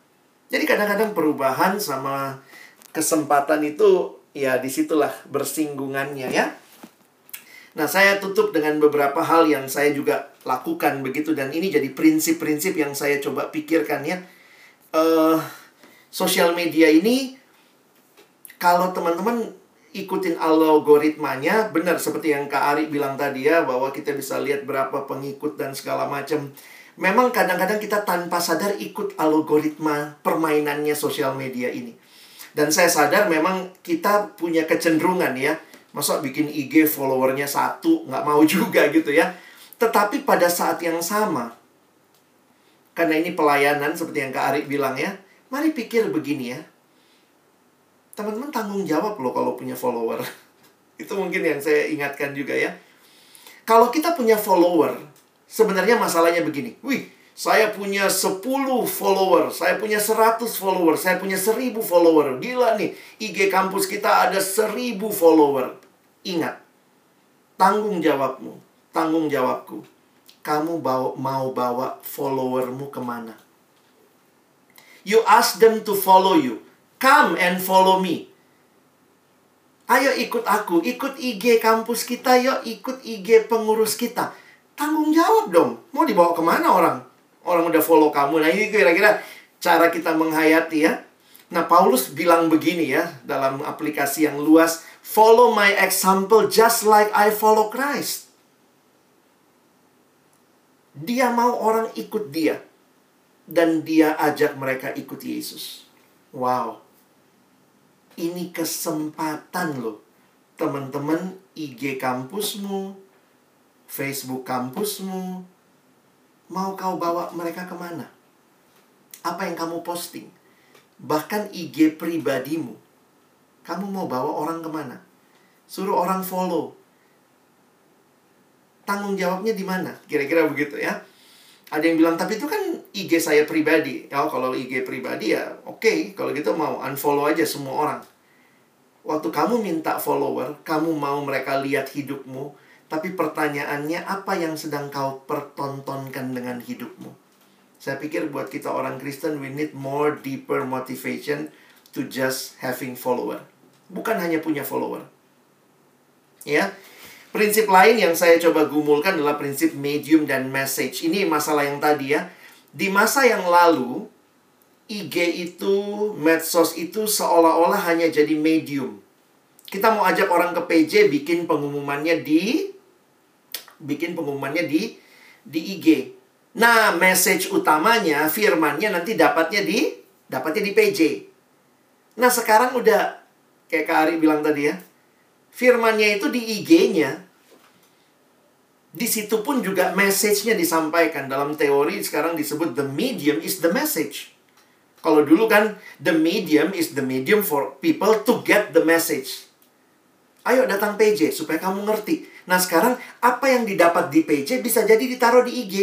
Jadi kadang-kadang perubahan sama kesempatan itu ya di situlah bersinggungannya ya. Nah saya tutup dengan beberapa hal yang saya juga lakukan begitu dan ini jadi prinsip-prinsip yang saya coba pikirkan ya. Uh, sosial media ini kalau teman-teman ikutin algoritmanya benar seperti yang Kak Ari bilang tadi ya bahwa kita bisa lihat berapa pengikut dan segala macam. Memang kadang-kadang kita tanpa sadar ikut algoritma permainannya sosial media ini. Dan saya sadar memang kita punya kecenderungan ya. Masa bikin IG followernya satu, nggak mau juga gitu ya. Tetapi pada saat yang sama, karena ini pelayanan seperti yang Kak Ari bilang ya, mari pikir begini ya teman-teman tanggung jawab loh kalau punya follower. Itu mungkin yang saya ingatkan juga ya. Kalau kita punya follower, sebenarnya masalahnya begini. Wih, saya punya 10 follower, saya punya 100 follower, saya punya 1000 follower. Gila nih, IG kampus kita ada 1000 follower. Ingat, tanggung jawabmu, tanggung jawabku. Kamu bawa, mau bawa followermu ke mana? You ask them to follow you. Come and follow me. Ayo ikut aku, ikut IG kampus kita, yuk ikut IG pengurus kita. Tanggung jawab dong, mau dibawa ke mana orang? Orang udah follow kamu. Nah ini kira-kira cara kita menghayati ya. Nah Paulus bilang begini ya dalam aplikasi yang luas. Follow my example just like I follow Christ. Dia mau orang ikut dia. Dan dia ajak mereka ikut Yesus. Wow ini kesempatan loh. Teman-teman IG kampusmu, Facebook kampusmu, mau kau bawa mereka ke mana? Apa yang kamu posting? Bahkan IG pribadimu, kamu mau bawa orang ke mana? Suruh orang follow. Tanggung jawabnya di mana? Kira-kira begitu ya. Ada yang bilang, tapi itu kan IG saya pribadi. Ya, kalau IG pribadi ya oke. Okay. Kalau gitu mau unfollow aja semua orang. Waktu kamu minta follower, kamu mau mereka lihat hidupmu. Tapi pertanyaannya, apa yang sedang kau pertontonkan dengan hidupmu? Saya pikir buat kita orang Kristen, we need more deeper motivation to just having follower. Bukan hanya punya follower. Ya, Prinsip lain yang saya coba gumulkan adalah prinsip medium dan message. Ini masalah yang tadi ya. Di masa yang lalu, IG itu, medsos itu seolah-olah hanya jadi medium. Kita mau ajak orang ke PJ bikin pengumumannya di bikin pengumumannya di di IG. Nah, message utamanya, firmannya nanti dapatnya di dapatnya di PJ. Nah, sekarang udah kayak Kak Ari bilang tadi ya. Firmannya itu di IG-nya, di situ pun juga message-nya disampaikan. Dalam teori sekarang disebut the medium is the message. Kalau dulu kan the medium is the medium for people to get the message. Ayo datang PJ supaya kamu ngerti. Nah sekarang apa yang didapat di PJ bisa jadi ditaruh di IG.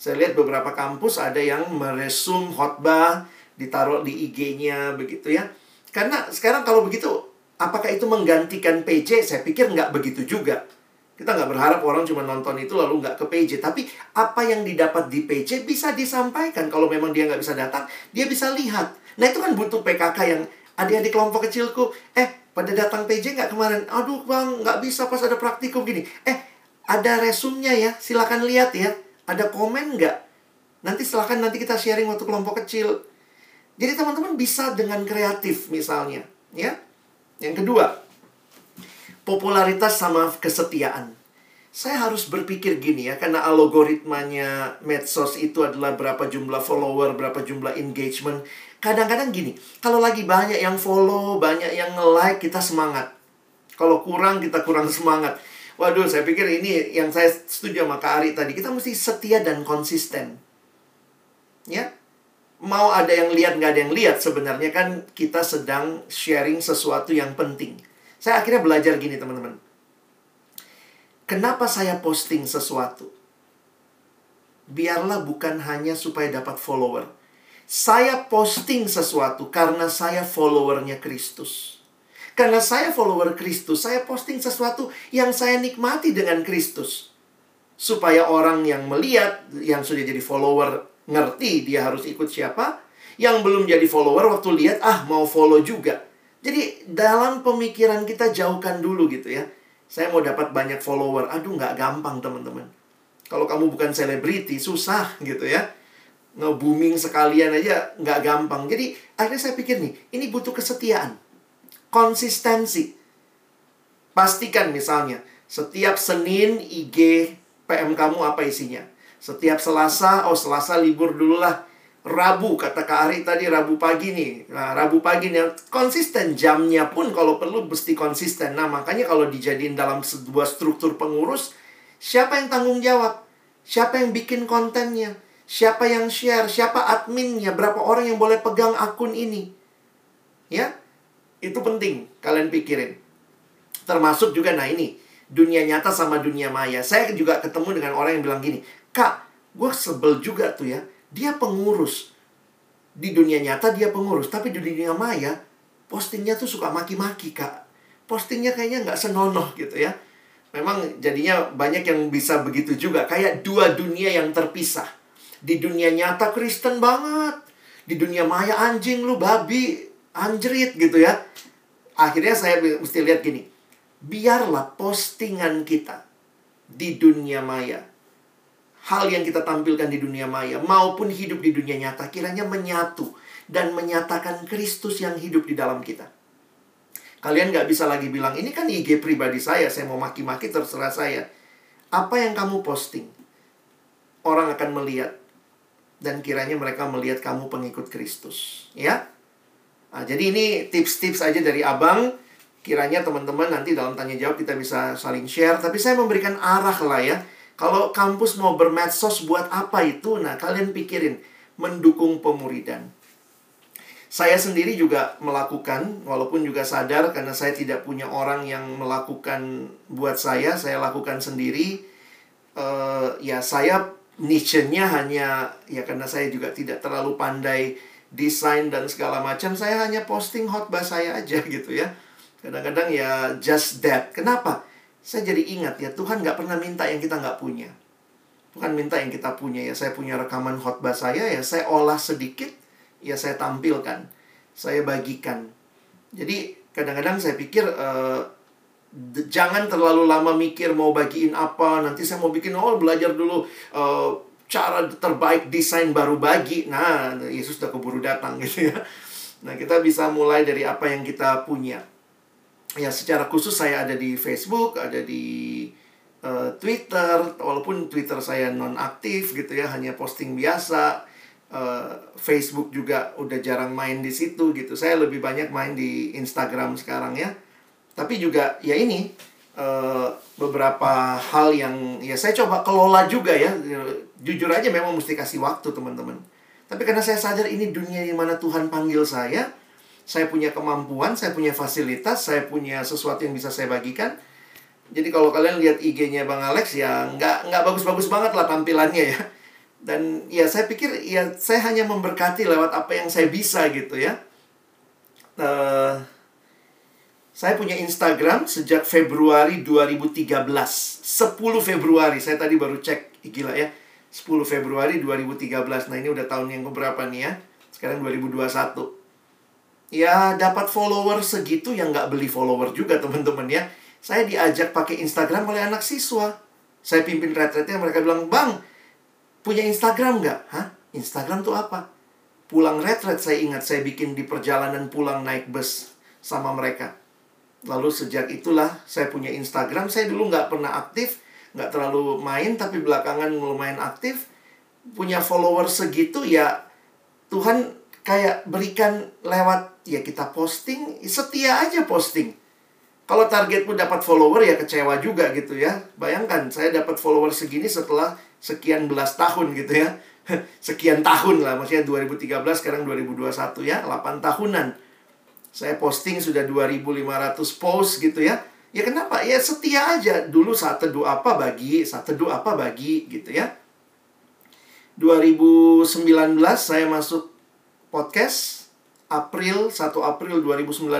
Saya lihat beberapa kampus ada yang meresum khotbah, ditaruh di IG-nya begitu ya. Karena sekarang kalau begitu Apakah itu menggantikan PJ? Saya pikir nggak begitu juga. Kita nggak berharap orang cuma nonton itu lalu nggak ke PJ. Tapi apa yang didapat di PJ bisa disampaikan. Kalau memang dia nggak bisa datang, dia bisa lihat. Nah itu kan butuh PKK yang adik-adik kelompok kecilku. Eh, pada datang PJ nggak kemarin? Aduh bang, nggak bisa pas ada praktikum gini. Eh, ada resumnya ya, silakan lihat ya. Ada komen nggak? Nanti silakan nanti kita sharing waktu kelompok kecil. Jadi teman-teman bisa dengan kreatif misalnya, ya. Yang kedua, popularitas sama kesetiaan. Saya harus berpikir gini ya, karena algoritmanya medsos itu adalah berapa jumlah follower, berapa jumlah engagement. Kadang-kadang gini, kalau lagi banyak yang follow, banyak yang nge-like, kita semangat. Kalau kurang, kita kurang semangat. Waduh, saya pikir ini yang saya setuju sama Kak Ari tadi. Kita mesti setia dan konsisten. Ya, mau ada yang lihat nggak ada yang lihat sebenarnya kan kita sedang sharing sesuatu yang penting. Saya akhirnya belajar gini teman-teman. Kenapa saya posting sesuatu? Biarlah bukan hanya supaya dapat follower. Saya posting sesuatu karena saya followernya Kristus. Karena saya follower Kristus, saya posting sesuatu yang saya nikmati dengan Kristus. Supaya orang yang melihat, yang sudah jadi follower, ngerti dia harus ikut siapa. Yang belum jadi follower, waktu lihat, ah mau follow juga. Jadi dalam pemikiran kita jauhkan dulu gitu ya. Saya mau dapat banyak follower. Aduh nggak gampang teman-teman. Kalau kamu bukan selebriti, susah gitu ya. Nge-booming sekalian aja nggak gampang. Jadi akhirnya saya pikir nih, ini butuh kesetiaan konsistensi. Pastikan misalnya, setiap Senin IG PM kamu apa isinya. Setiap Selasa, oh Selasa libur dulu lah. Rabu, kata Kak Ari tadi Rabu pagi nih. Nah, Rabu pagi nih, konsisten jamnya pun kalau perlu mesti konsisten. Nah, makanya kalau dijadiin dalam sebuah struktur pengurus, siapa yang tanggung jawab? Siapa yang bikin kontennya? Siapa yang share? Siapa adminnya? Berapa orang yang boleh pegang akun ini? Ya, itu penting kalian pikirin. Termasuk juga, nah ini, dunia nyata sama dunia maya. Saya juga ketemu dengan orang yang bilang gini, Kak, gue sebel juga tuh ya. Dia pengurus. Di dunia nyata dia pengurus. Tapi di dunia maya, postingnya tuh suka maki-maki, Kak. Postingnya kayaknya nggak senonoh gitu ya. Memang jadinya banyak yang bisa begitu juga. Kayak dua dunia yang terpisah. Di dunia nyata Kristen banget. Di dunia maya anjing lu babi anjrit gitu ya. Akhirnya saya mesti lihat gini. Biarlah postingan kita di dunia maya. Hal yang kita tampilkan di dunia maya maupun hidup di dunia nyata kiranya menyatu dan menyatakan Kristus yang hidup di dalam kita. Kalian gak bisa lagi bilang, ini kan IG pribadi saya, saya mau maki-maki terserah saya. Apa yang kamu posting? Orang akan melihat. Dan kiranya mereka melihat kamu pengikut Kristus. Ya, Nah, jadi ini tips-tips aja dari Abang. Kiranya teman-teman nanti dalam tanya jawab kita bisa saling share. Tapi saya memberikan arah lah ya. Kalau kampus mau bermedsos buat apa itu? Nah, kalian pikirin. Mendukung pemuridan. Saya sendiri juga melakukan, walaupun juga sadar karena saya tidak punya orang yang melakukan buat saya, saya lakukan sendiri. Uh, ya saya niche-nya hanya ya karena saya juga tidak terlalu pandai desain dan segala macam saya hanya posting khotbah saya aja gitu ya kadang-kadang ya just that kenapa saya jadi ingat ya Tuhan nggak pernah minta yang kita nggak punya Tuhan minta yang kita punya ya saya punya rekaman khotbah saya ya saya olah sedikit ya saya tampilkan saya bagikan jadi kadang-kadang saya pikir uh, jangan terlalu lama mikir mau bagiin apa nanti saya mau bikin oh belajar dulu uh, cara terbaik desain baru bagi. Nah, Yesus sudah keburu datang gitu ya. Nah, kita bisa mulai dari apa yang kita punya. Ya, secara khusus saya ada di Facebook, ada di uh, Twitter, walaupun Twitter saya non aktif gitu ya, hanya posting biasa. Uh, Facebook juga udah jarang main di situ gitu. Saya lebih banyak main di Instagram sekarang ya. Tapi juga ya ini uh, beberapa hal yang ya saya coba kelola juga ya jujur aja memang mesti kasih waktu teman-teman. Tapi karena saya sadar ini dunia di mana Tuhan panggil saya, saya punya kemampuan, saya punya fasilitas, saya punya sesuatu yang bisa saya bagikan. Jadi kalau kalian lihat IG-nya Bang Alex ya nggak nggak bagus-bagus banget lah tampilannya ya. Dan ya saya pikir ya saya hanya memberkati lewat apa yang saya bisa gitu ya. Uh, Saya punya Instagram sejak Februari 2013. 10 Februari, saya tadi baru cek. Gila ya. 10 Februari 2013. Nah, ini udah tahun yang keberapa nih ya? Sekarang 2021. Ya, dapat follower segitu yang nggak beli follower juga, teman-teman ya. Saya diajak pakai Instagram oleh anak siswa. Saya pimpin retretnya, mereka bilang, Bang, punya Instagram nggak? Hah? Instagram tuh apa? Pulang retret saya ingat saya bikin di perjalanan pulang naik bus sama mereka. Lalu sejak itulah saya punya Instagram. Saya dulu nggak pernah aktif, nggak terlalu main, tapi belakangan lumayan aktif. Punya follower segitu ya Tuhan kayak berikan lewat ya kita posting, setia aja posting. Kalau targetmu dapat follower ya kecewa juga gitu ya. Bayangkan saya dapat follower segini setelah sekian belas tahun gitu ya. Sekian tahun lah, maksudnya 2013 sekarang 2021 ya, 8 tahunan saya posting sudah 2500 post gitu ya. Ya kenapa? Ya setia aja. Dulu saat teduh apa bagi, saat teduh apa bagi gitu ya. 2019 saya masuk podcast April 1 April 2019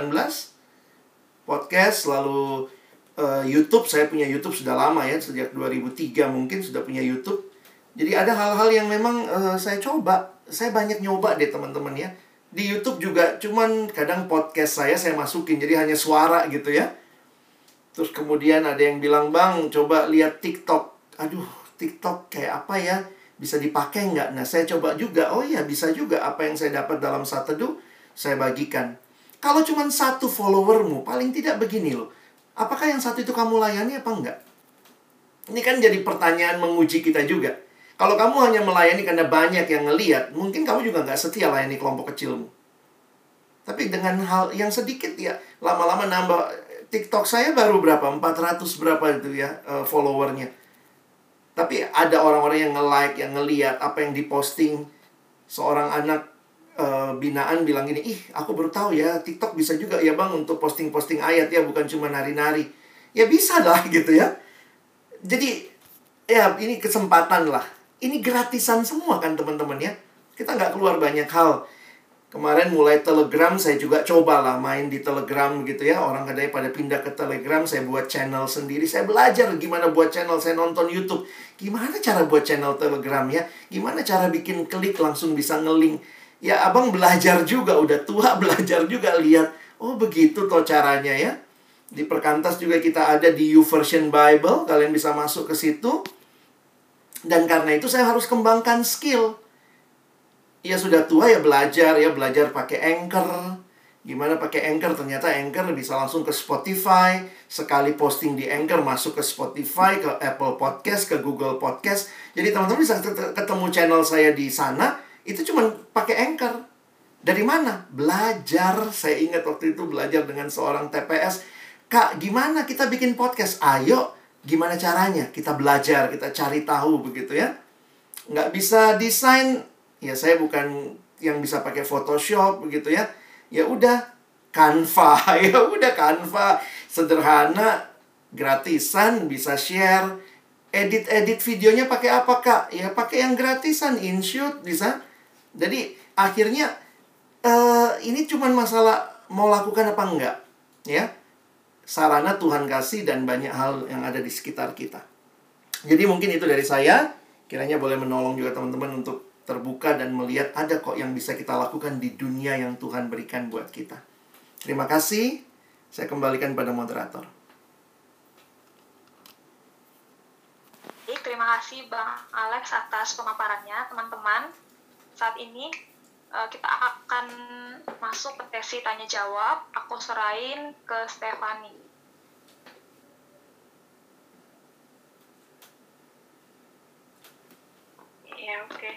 podcast lalu uh, YouTube saya punya YouTube sudah lama ya sejak 2003 mungkin sudah punya YouTube jadi ada hal-hal yang memang uh, saya coba saya banyak nyoba deh teman-teman ya di YouTube juga cuman kadang podcast saya saya masukin jadi hanya suara gitu ya. Terus kemudian ada yang bilang, "Bang, coba lihat TikTok." Aduh, TikTok kayak apa ya? Bisa dipakai nggak? Nah, saya coba juga. Oh iya, bisa juga. Apa yang saya dapat dalam satu teduh, saya bagikan. Kalau cuma satu followermu, paling tidak begini loh. Apakah yang satu itu kamu layani apa enggak? Ini kan jadi pertanyaan menguji kita juga. Kalau kamu hanya melayani karena banyak yang ngeliat, mungkin kamu juga nggak setia layani kelompok kecilmu. Tapi dengan hal yang sedikit ya, lama-lama nambah. TikTok saya baru berapa? 400 berapa itu ya uh, followernya. Tapi ada orang-orang yang nge-like, yang ngeliat apa yang diposting. Seorang anak uh, binaan bilang gini, ih aku baru tahu ya TikTok bisa juga ya bang untuk posting-posting ayat ya, bukan cuma nari-nari. Ya bisa lah gitu ya. Jadi ya ini kesempatan lah ini gratisan semua kan teman-teman ya. Kita nggak keluar banyak hal. Kemarin mulai Telegram saya juga cobalah main di Telegram gitu ya. Orang katanya pada pindah ke Telegram, saya buat channel sendiri. Saya belajar gimana buat channel, saya nonton YouTube. Gimana cara buat channel Telegram ya? Gimana cara bikin klik langsung bisa ngelink. Ya abang belajar juga, udah tua belajar juga lihat. Oh begitu toh caranya ya. Di perkantas juga kita ada di YouVersion Bible. Kalian bisa masuk ke situ dan karena itu saya harus kembangkan skill. Ya sudah tua ya belajar ya belajar pakai Anchor. Gimana pakai Anchor? Ternyata Anchor bisa langsung ke Spotify. Sekali posting di Anchor masuk ke Spotify, ke Apple Podcast, ke Google Podcast. Jadi teman-teman bisa ketemu channel saya di sana. Itu cuma pakai Anchor. Dari mana? Belajar. Saya ingat waktu itu belajar dengan seorang TPS. Kak, gimana kita bikin podcast? Ayo, Gimana caranya? Kita belajar, kita cari tahu begitu ya. Nggak bisa desain, ya saya bukan yang bisa pakai Photoshop begitu ya. Ya udah, Canva, ya udah Canva. Sederhana, gratisan, bisa share. Edit-edit videonya pakai apa kak? Ya pakai yang gratisan, InShoot bisa. Jadi akhirnya uh, ini cuma masalah mau lakukan apa enggak, ya sarana Tuhan kasih dan banyak hal yang ada di sekitar kita. Jadi mungkin itu dari saya, kiranya boleh menolong juga teman-teman untuk terbuka dan melihat ada kok yang bisa kita lakukan di dunia yang Tuhan berikan buat kita. Terima kasih. Saya kembalikan pada moderator. terima kasih Bang Alex atas pemaparannya, teman-teman. Saat ini uh, kita akan masuk ke sesi tanya jawab. Aku serahin ke Stefani. Ya, oke. Okay.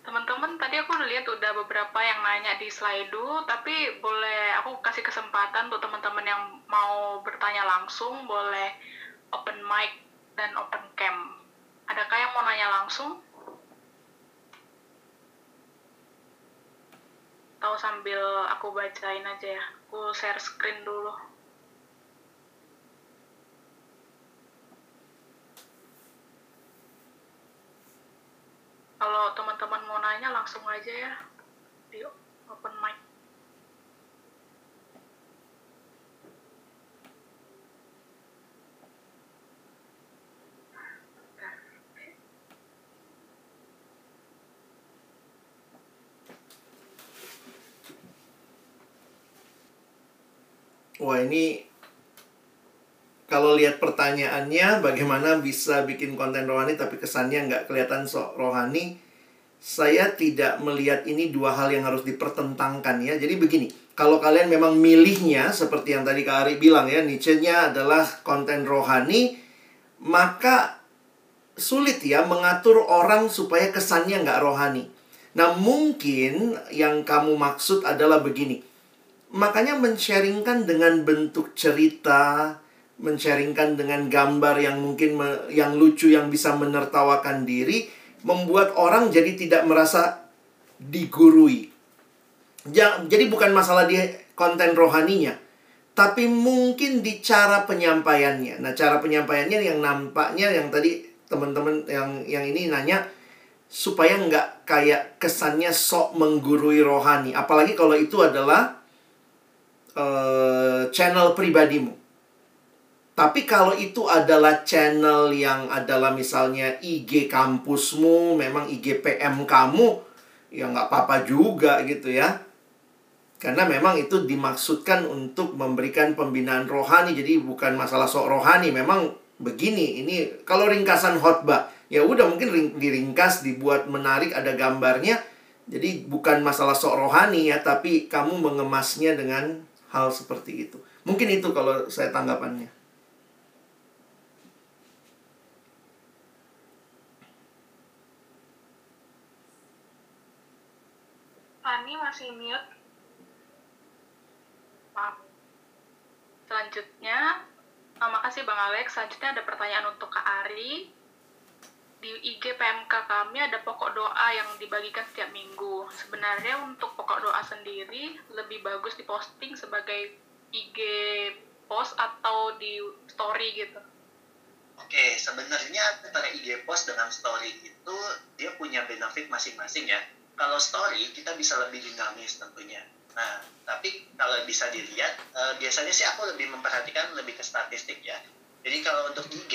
Teman-teman, tadi aku udah lihat udah beberapa yang nanya di Slido, tapi boleh aku kasih kesempatan untuk teman-teman yang mau bertanya langsung, boleh open mic dan open cam. Adakah yang mau nanya langsung? atau sambil aku bacain aja ya aku share screen dulu kalau teman-teman mau nanya langsung aja ya di open mic. Wah ini kalau lihat pertanyaannya bagaimana bisa bikin konten rohani tapi kesannya nggak kelihatan sok rohani saya tidak melihat ini dua hal yang harus dipertentangkan ya jadi begini kalau kalian memang milihnya seperti yang tadi Kak Ari bilang ya niche-nya adalah konten rohani maka sulit ya mengatur orang supaya kesannya nggak rohani. Nah mungkin yang kamu maksud adalah begini. Makanya men-sharingkan dengan bentuk cerita, men-sharingkan dengan gambar yang mungkin me, yang lucu yang bisa menertawakan diri, membuat orang jadi tidak merasa digurui. Jadi bukan masalah di konten rohaninya, tapi mungkin di cara penyampaiannya. Nah, cara penyampaiannya yang nampaknya yang tadi teman-teman yang yang ini nanya supaya nggak kayak kesannya sok menggurui rohani apalagi kalau itu adalah uh, channel pribadimu tapi kalau itu adalah channel yang adalah misalnya IG kampusmu memang IG PM kamu ya nggak apa-apa juga gitu ya. Karena memang itu dimaksudkan untuk memberikan pembinaan rohani. Jadi bukan masalah sok rohani memang begini ini kalau ringkasan khotbah ya udah mungkin diringkas dibuat menarik ada gambarnya. Jadi bukan masalah sok rohani ya tapi kamu mengemasnya dengan hal seperti itu. Mungkin itu kalau saya tanggapannya Ani masih mute maaf selanjutnya Oh, makasih Bang Alex. Selanjutnya ada pertanyaan untuk Kak Ari. Di IG PMK kami ada pokok doa yang dibagikan setiap minggu. Sebenarnya untuk pokok doa sendiri lebih bagus diposting sebagai IG post atau di story gitu. Oke, sebenarnya antara IG post dengan story itu dia punya benefit masing-masing ya. Kalau story kita bisa lebih dinamis tentunya Nah, tapi kalau bisa dilihat, uh, biasanya sih aku lebih memperhatikan lebih ke statistik ya. Jadi kalau untuk IG,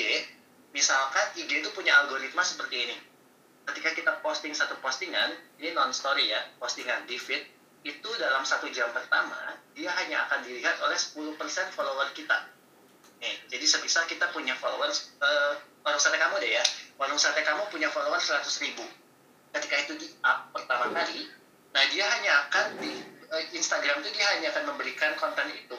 misalkan IG itu punya algoritma seperti ini. Ketika kita posting satu postingan, ini non-story ya, postingan di feed, itu dalam satu jam pertama, dia hanya akan dilihat oleh 10% follower kita. Nih, jadi sebisa kita punya followers, uh, warung sate kamu deh ya, warung sate kamu punya followers 100 ribu. Ketika itu di up pertama kali, nah dia hanya akan di Eh, Instagram itu dia hanya akan memberikan konten itu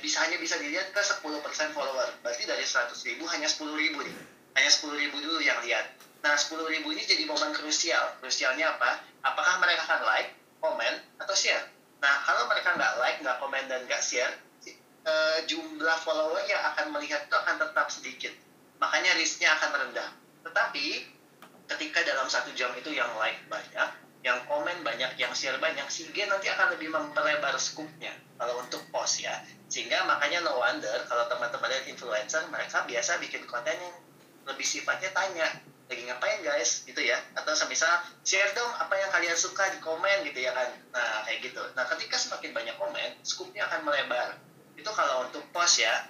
bisa hanya bisa dilihat ke 10% follower. Berarti dari 100 ribu hanya 10 ribu nih. Hanya 10 ribu dulu yang lihat. Nah 10 ribu ini jadi momen krusial. Krusialnya apa? Apakah mereka akan like, komen, atau share? Nah kalau mereka nggak like, nggak komen, dan nggak share, uh, jumlah follower yang akan melihat itu akan tetap sedikit. Makanya risknya akan rendah. Tetapi ketika dalam satu jam itu yang like banyak, yang komen banyak, yang share banyak, sehingga nanti akan lebih memperlebar skupnya kalau untuk post ya. Sehingga makanya no wonder kalau teman-teman lihat influencer, mereka biasa bikin konten yang lebih sifatnya tanya, lagi ngapain guys? Gitu ya. Atau semisal share dong apa yang kalian suka di komen gitu ya kan. Nah kayak gitu. Nah ketika semakin banyak komen skupnya akan melebar. Itu kalau untuk post ya.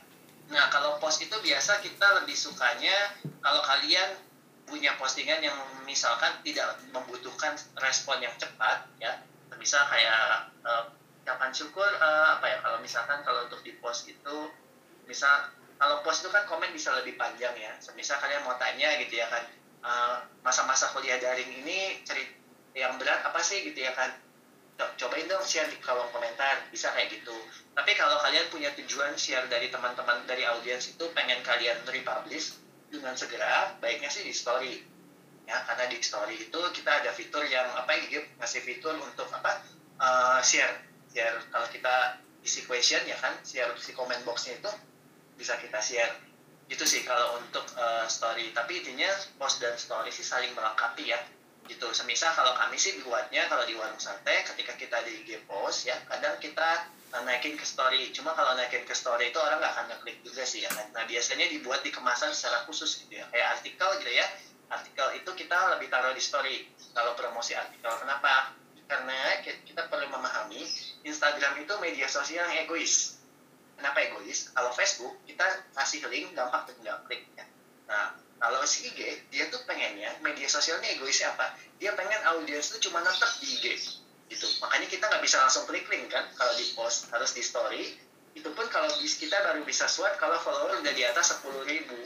Nah kalau post itu biasa kita lebih sukanya kalau kalian punya postingan yang misalkan tidak membutuhkan respon yang cepat ya. Misal kayak uh, syukur uh, apa ya kalau misalkan kalau untuk di post itu misal kalau post itu kan komen bisa lebih panjang ya. Misal kalian mau tanya gitu ya kan uh, masa-masa kuliah daring ini cerita yang berat apa sih gitu ya kan? Cobain dong share di kolom komentar bisa kayak gitu. Tapi kalau kalian punya tujuan share dari teman-teman dari audiens itu pengen kalian republish dengan segera baiknya sih di story. Ya karena di story itu kita ada fitur yang apa ya ngasih fitur untuk apa uh, share. Share kalau kita isi question ya kan share si comment boxnya itu bisa kita share. Itu sih kalau untuk uh, story. Tapi intinya post dan story sih saling melengkapi ya. Gitu. Semisal kalau kami sih buatnya kalau di warung sate ketika kita di IG post ya kadang kita naikin ke story. Cuma kalau naikin ke story itu orang nggak akan ngeklik juga sih ya kan? Nah biasanya dibuat di kemasan secara khusus gitu ya. Kayak artikel gitu ya. Artikel itu kita lebih taruh di story. Kalau promosi artikel kenapa? Karena kita perlu memahami Instagram itu media sosial yang egois. Kenapa egois? Kalau Facebook kita kasih link gampang tinggal klik ya. Nah kalau si IG dia tuh pengennya media sosialnya egoisnya apa? Dia pengen audiens itu cuma nonton di IG gitu. Makanya kita nggak bisa langsung klik link kan kalau di post harus di story. Itu pun kalau kita baru bisa swipe kalau follower udah di atas 10 ribu.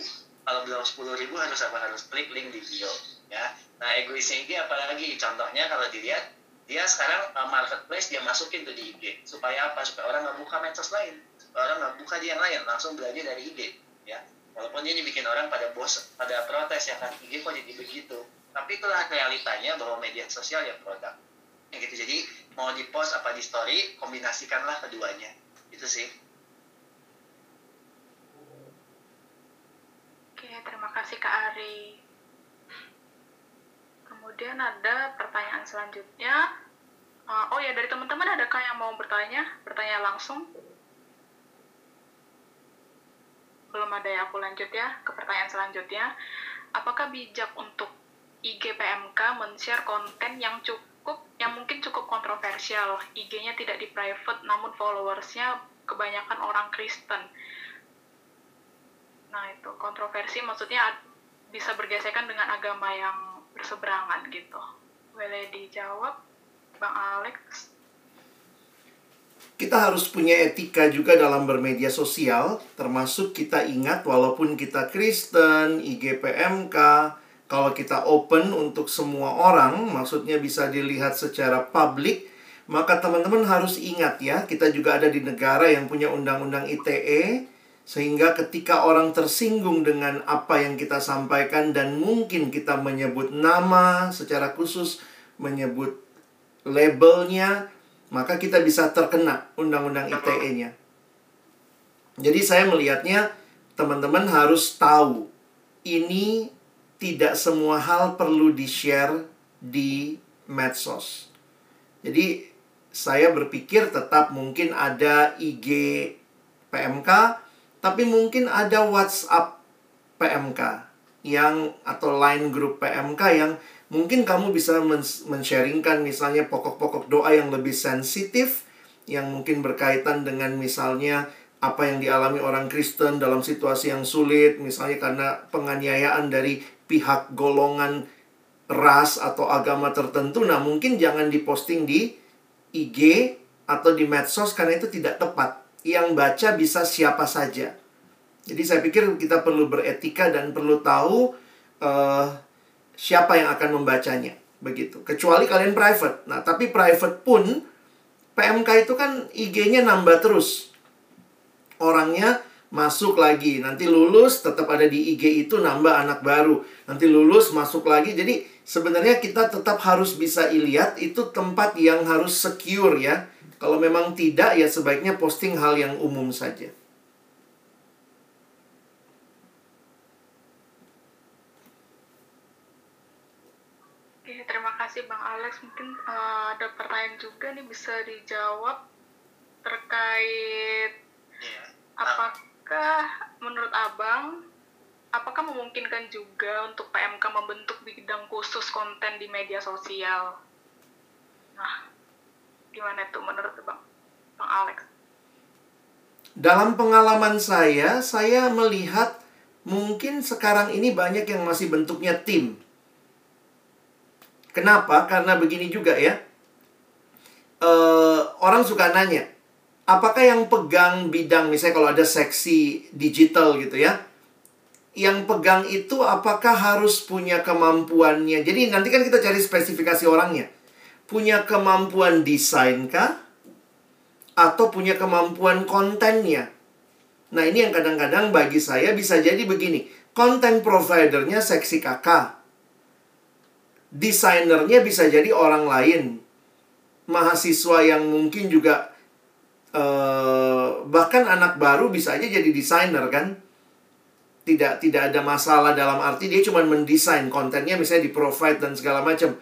Kalau belum 10 ribu harus apa? Harus klik link di bio ya. Nah egoisnya ini apalagi? Contohnya kalau dilihat dia sekarang uh, marketplace dia masukin tuh di IG supaya apa? Supaya orang nggak buka medsos lain. Supaya orang nggak buka di yang lain. Langsung belajar dari IG ya. Walaupun ini bikin orang pada bos pada protes ya kan? IG kok jadi begitu. Tapi itulah realitanya bahwa media sosial ya produk ya gitu jadi mau di post apa di story kombinasikanlah keduanya itu sih Oke, terima kasih Kak Ari. Kemudian ada pertanyaan selanjutnya. Uh, oh ya, dari teman-teman adakah yang mau bertanya? Bertanya langsung? Belum ada ya, aku lanjut ya ke pertanyaan selanjutnya. Apakah bijak untuk IGPMK men-share konten yang cukup, yang mungkin cukup kontroversial? IG-nya tidak di private, namun followersnya kebanyakan orang Kristen. Nah, itu kontroversi maksudnya bisa bergesekan dengan agama yang berseberangan gitu. Boleh dijawab, Bang Alex? Kita harus punya etika juga dalam bermedia sosial, termasuk kita ingat walaupun kita Kristen, IGPMK, kalau kita open untuk semua orang, maksudnya bisa dilihat secara publik, maka teman-teman harus ingat ya, kita juga ada di negara yang punya undang-undang ITE, sehingga ketika orang tersinggung dengan apa yang kita sampaikan dan mungkin kita menyebut nama secara khusus, menyebut labelnya, maka kita bisa terkena undang-undang ITE-nya. Jadi saya melihatnya teman-teman harus tahu ini tidak semua hal perlu di-share di medsos. Jadi saya berpikir tetap mungkin ada IG PMK, tapi mungkin ada WhatsApp PMK yang atau line group PMK yang mungkin kamu bisa men-sharingkan misalnya pokok-pokok doa yang lebih sensitif yang mungkin berkaitan dengan misalnya apa yang dialami orang Kristen dalam situasi yang sulit misalnya karena penganiayaan dari pihak golongan ras atau agama tertentu. Nah mungkin jangan diposting di IG atau di medsos karena itu tidak tepat. Yang baca bisa siapa saja. Jadi saya pikir kita perlu beretika dan perlu tahu uh, siapa yang akan membacanya. Begitu. Kecuali kalian private. Nah tapi private pun PMK itu kan IG-nya nambah terus. Orangnya masuk lagi. Nanti lulus tetap ada di IG itu nambah anak baru. Nanti lulus masuk lagi. Jadi sebenarnya kita tetap harus bisa lihat itu tempat yang harus secure ya. Kalau memang tidak ya sebaiknya posting hal yang umum saja. Terima kasih Bang Alex. Mungkin uh, ada pertanyaan juga nih bisa dijawab terkait yeah. Apakah menurut Abang apakah memungkinkan juga untuk PMK membentuk bidang khusus konten di media sosial? Nah, gimana tuh menurut Bang Bang Alex? Dalam pengalaman saya, saya melihat mungkin sekarang ini banyak yang masih bentuknya tim Kenapa? Karena begini juga ya. Uh, orang suka nanya, apakah yang pegang bidang misalnya kalau ada seksi digital gitu ya, yang pegang itu apakah harus punya kemampuannya? Jadi nanti kan kita cari spesifikasi orangnya. Punya kemampuan desain kah? Atau punya kemampuan kontennya? Nah ini yang kadang-kadang bagi saya bisa jadi begini. Konten providernya seksi kakak desainernya bisa jadi orang lain. Mahasiswa yang mungkin juga uh, bahkan anak baru bisa aja jadi desainer kan. Tidak tidak ada masalah dalam arti dia cuma mendesain kontennya misalnya di provide dan segala macam.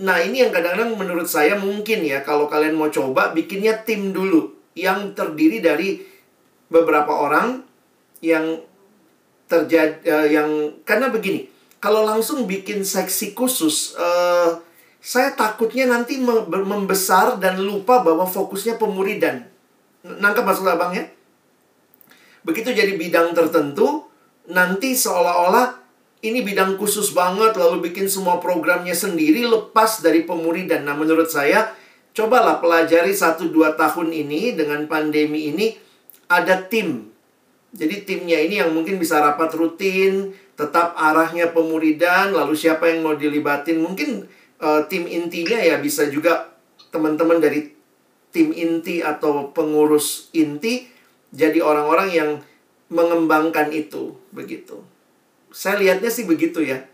Nah, ini yang kadang-kadang menurut saya mungkin ya kalau kalian mau coba bikinnya tim dulu yang terdiri dari beberapa orang yang terjadi uh, yang karena begini kalau langsung bikin seksi khusus, uh, saya takutnya nanti membesar dan lupa bahwa fokusnya pemuridan. Nangkep maksud abang ya? Begitu jadi bidang tertentu, nanti seolah-olah ini bidang khusus banget, lalu bikin semua programnya sendiri lepas dari pemuridan. Nah menurut saya, cobalah pelajari 1-2 tahun ini dengan pandemi ini, ada tim. Jadi timnya ini yang mungkin bisa rapat rutin, tetap arahnya pemuridan, lalu siapa yang mau dilibatin. Mungkin uh, tim intinya ya bisa juga teman-teman dari tim inti atau pengurus inti jadi orang-orang yang mengembangkan itu begitu. Saya lihatnya sih begitu ya.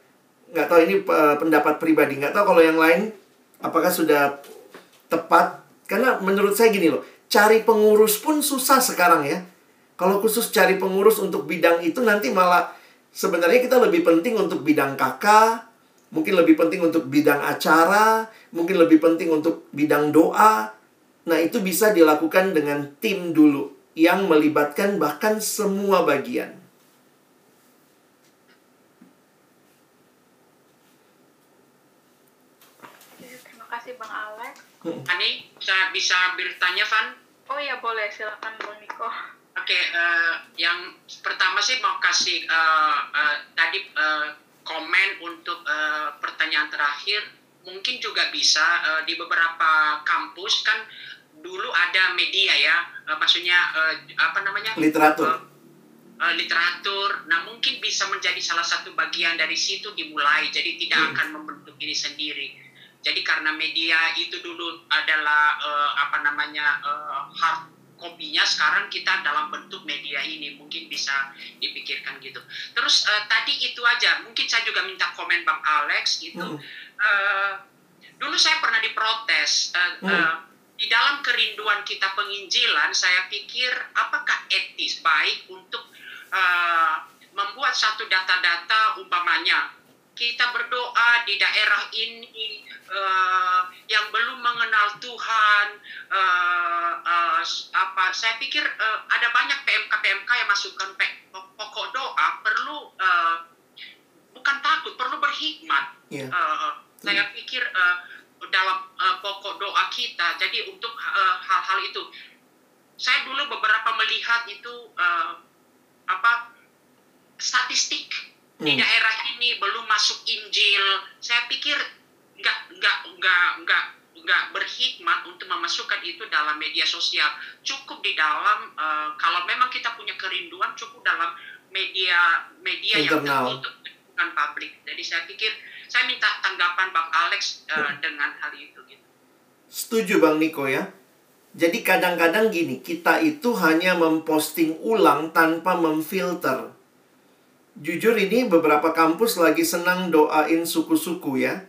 Nggak tahu ini uh, pendapat pribadi. Nggak tahu kalau yang lain apakah sudah tepat. Karena menurut saya gini loh cari pengurus pun susah sekarang ya. Kalau khusus cari pengurus untuk bidang itu nanti malah sebenarnya kita lebih penting untuk bidang kakak, mungkin lebih penting untuk bidang acara, mungkin lebih penting untuk bidang doa. Nah, itu bisa dilakukan dengan tim dulu yang melibatkan bahkan semua bagian. Terima kasih Bang Alex. Ani, saya bisa bertanya, Van? Oh iya boleh, silakan Bang Niko. Oke, okay, uh, eh, yang pertama sih mau kasih uh, uh, tadi uh, komen untuk uh, pertanyaan terakhir. Mungkin juga bisa uh, di beberapa kampus kan dulu ada media ya, uh, maksudnya uh, apa namanya? Literatur. Uh, uh, literatur. Nah, mungkin bisa menjadi salah satu bagian dari situ dimulai. Jadi tidak hmm. akan membentuk diri sendiri jadi karena media itu dulu adalah uh, apa namanya uh, hard kopinya sekarang kita dalam bentuk media ini mungkin bisa dipikirkan gitu. Terus uh, tadi itu aja, mungkin saya juga minta komen Bang Alex itu. Hmm. Uh, dulu saya pernah diprotes uh, hmm. uh, di dalam kerinduan kita penginjilan, saya pikir apakah etis baik untuk uh, membuat satu data-data umpamanya kita berdoa di daerah ini uh, yang belum mengenal Tuhan uh, uh, apa saya pikir uh, ada banyak PMK PMK yang masukkan pokok doa perlu uh, bukan takut perlu berhikmat yeah. Iya. uh, saya pikir uh, dalam uh, pokok doa kita jadi untuk hal-hal uh, itu saya dulu beberapa melihat itu uh, apa statistik di hmm. daerah ini belum masuk Injil. Saya pikir nggak nggak nggak nggak nggak berhikmat untuk memasukkan itu dalam media sosial. Cukup di dalam uh, kalau memang kita punya kerinduan cukup dalam media media Internal. yang tertutup bukan publik. Jadi saya pikir saya minta tanggapan Bang Alex uh, hmm. dengan hal itu. Gitu. Setuju Bang Niko ya. Jadi kadang-kadang gini, kita itu hanya memposting ulang tanpa memfilter jujur ini beberapa kampus lagi senang doain suku-suku ya.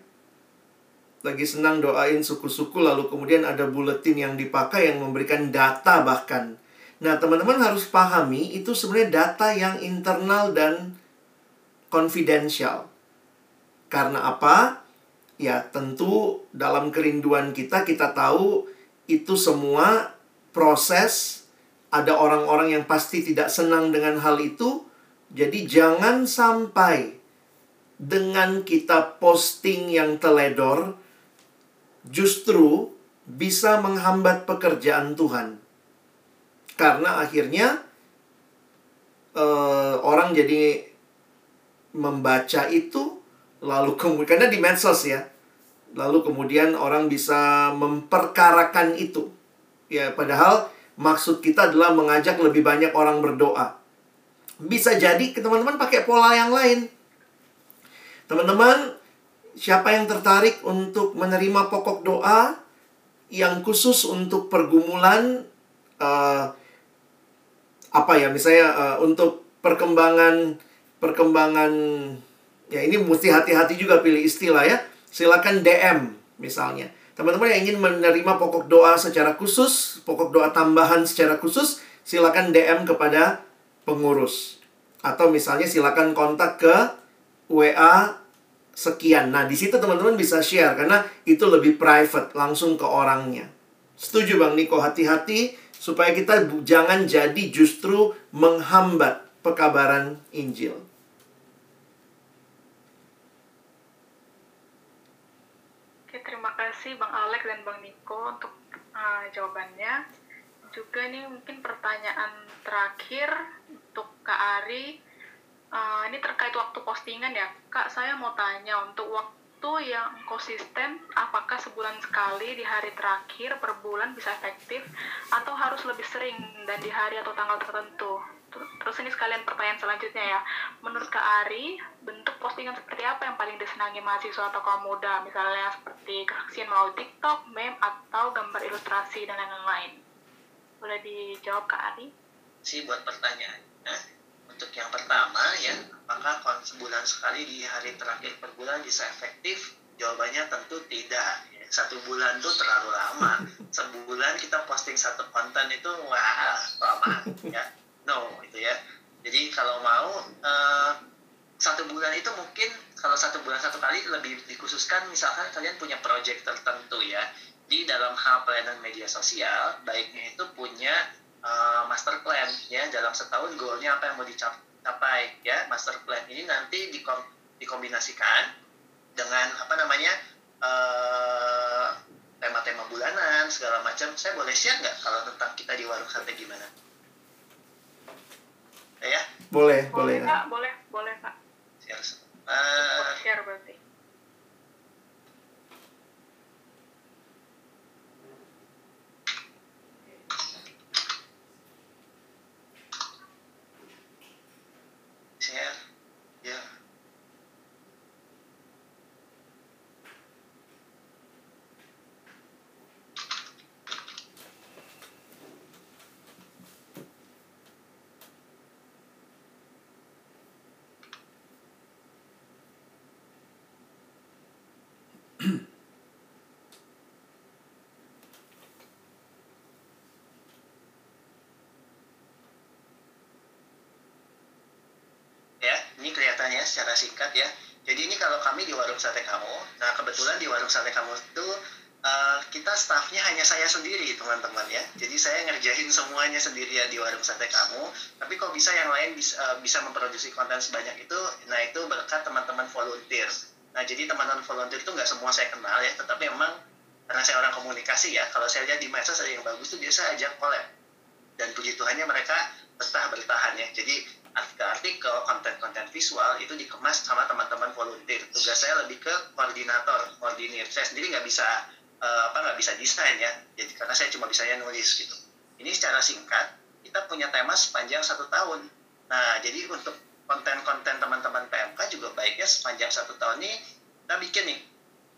Lagi senang doain suku-suku lalu kemudian ada buletin yang dipakai yang memberikan data bahkan. Nah, teman-teman harus pahami itu sebenarnya data yang internal dan confidential. Karena apa? Ya, tentu dalam kerinduan kita kita tahu itu semua proses ada orang-orang yang pasti tidak senang dengan hal itu jadi jangan sampai dengan kita posting yang teledor justru bisa menghambat pekerjaan Tuhan. Karena akhirnya uh, orang jadi membaca itu lalu kemudian karena di medsos ya. Lalu kemudian orang bisa memperkarakan itu. Ya, padahal maksud kita adalah mengajak lebih banyak orang berdoa. Bisa jadi teman-teman pakai pola yang lain. Teman-teman, siapa yang tertarik untuk menerima pokok doa yang khusus untuk pergumulan uh, apa ya misalnya uh, untuk perkembangan perkembangan ya ini mesti hati-hati juga pilih istilah ya silakan DM misalnya teman-teman yang ingin menerima pokok doa secara khusus pokok doa tambahan secara khusus silakan DM kepada pengurus. Atau misalnya silakan kontak ke WA sekian. Nah, di situ teman-teman bisa share karena itu lebih private, langsung ke orangnya. Setuju Bang Niko, hati-hati supaya kita jangan jadi justru menghambat pekabaran Injil. Oke, terima kasih Bang Alex dan Bang Niko untuk uh, jawabannya. Juga nih mungkin pertanyaan terakhir untuk Kak Ari. Uh, ini terkait waktu postingan ya, Kak. Saya mau tanya untuk waktu yang konsisten apakah sebulan sekali di hari terakhir per bulan bisa efektif atau harus lebih sering dan di hari atau tanggal tertentu terus ini sekalian pertanyaan selanjutnya ya menurut Kak Ari bentuk postingan seperti apa yang paling disenangi mahasiswa atau kaum muda misalnya seperti kesaksian melalui TikTok, meme atau gambar ilustrasi dan lain-lain boleh dijawab Kak Ari? sih buat pertanyaan untuk yang pertama ya, apakah sebulan sekali di hari terakhir per bulan bisa efektif? Jawabannya tentu tidak. Satu bulan itu terlalu lama. Sebulan kita posting satu konten itu wah lama ya. No itu ya. Jadi kalau mau uh, satu bulan itu mungkin kalau satu bulan satu kali lebih dikhususkan misalkan kalian punya project tertentu ya di dalam hal pelayanan media sosial baiknya itu punya uh, master plan ya. Dalam setahun goalnya apa yang mau dicapai ya. Master plan ini nanti dikom dikombinasikan dengan apa namanya uh, tema-tema bulanan segala macam. Saya boleh share nggak kalau tentang kita di warung sate gimana? Ya boleh boleh. Boleh kak. Boleh boleh kak. Share uh, share berarti kelihatannya secara singkat ya. Jadi ini kalau kami di warung sate kamu, nah kebetulan di warung sate kamu itu uh, kita staffnya hanya saya sendiri teman-teman ya. Jadi saya ngerjain semuanya sendiri ya di warung sate kamu. Tapi kok bisa yang lain bisa, uh, bisa memproduksi konten sebanyak itu, nah itu berkat teman-teman volunteer. Nah jadi teman-teman volunteer itu nggak semua saya kenal ya, tetapi memang karena saya orang komunikasi ya, kalau saya lihat di medsos ada yang bagus tuh biasa ajak collab. Dan puji Tuhannya mereka betah bertahan ya. Jadi artikel-artikel, konten-konten visual itu dikemas sama teman-teman volunteer. Tugas saya lebih ke koordinator, koordinir. Saya sendiri nggak bisa uh, apa nggak bisa desain ya, jadi karena saya cuma bisa nulis gitu. Ini secara singkat kita punya tema sepanjang satu tahun. Nah, jadi untuk konten-konten teman-teman PMK juga baiknya sepanjang satu tahun ini kita bikin nih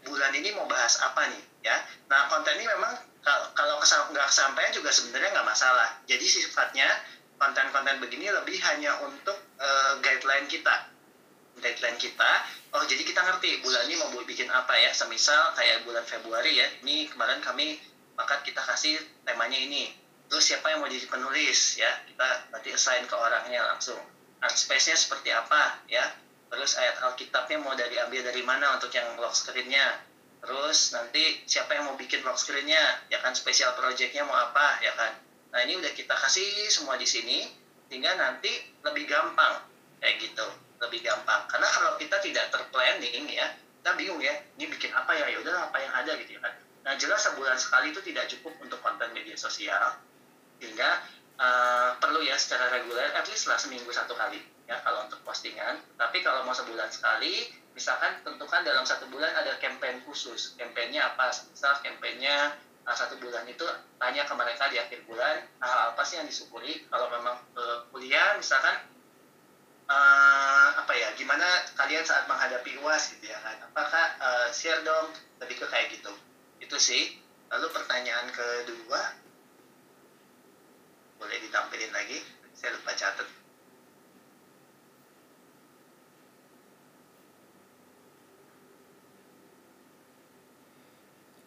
bulan ini mau bahas apa nih ya. Nah, konten ini memang kalau nggak kesampaian juga sebenarnya nggak masalah. Jadi sifatnya konten-konten begini lebih hanya untuk uh, guideline kita. Guideline kita oh jadi kita ngerti bulan ini mau bikin apa ya. Semisal kayak bulan Februari ya ini kemarin kami maka kita kasih temanya ini. Terus siapa yang mau jadi penulis ya? Kita nanti assign ke orangnya langsung. Art space-nya seperti apa ya? Terus ayat Alkitabnya mau dari ambil dari mana untuk yang lock screen-nya? Terus nanti siapa yang mau bikin lock screen-nya? Ya kan spesial project-nya mau apa? Ya kan Nah ini udah kita kasih semua di sini, sehingga nanti lebih gampang kayak gitu, lebih gampang. Karena kalau kita tidak terplanning ya, kita bingung ya, ini bikin apa ya, ya udah apa yang ada gitu ya kan. Nah jelas sebulan sekali itu tidak cukup untuk konten media sosial, sehingga uh, perlu ya secara reguler, at least lah seminggu satu kali ya kalau untuk postingan. Tapi kalau mau sebulan sekali, misalkan tentukan dalam satu bulan ada campaign khusus. Campaignnya apa? Misal campaignnya nah, satu bulan itu tanya ke mereka di akhir bulan hal apa sih yang disyukuri kalau memang uh, kuliah misalkan uh, apa ya gimana kalian saat menghadapi uas gitu ya kan? Apakah uh, share dong? Lebih ke kayak gitu. Itu sih. Lalu pertanyaan kedua boleh ditampilin lagi? Saya lupa catat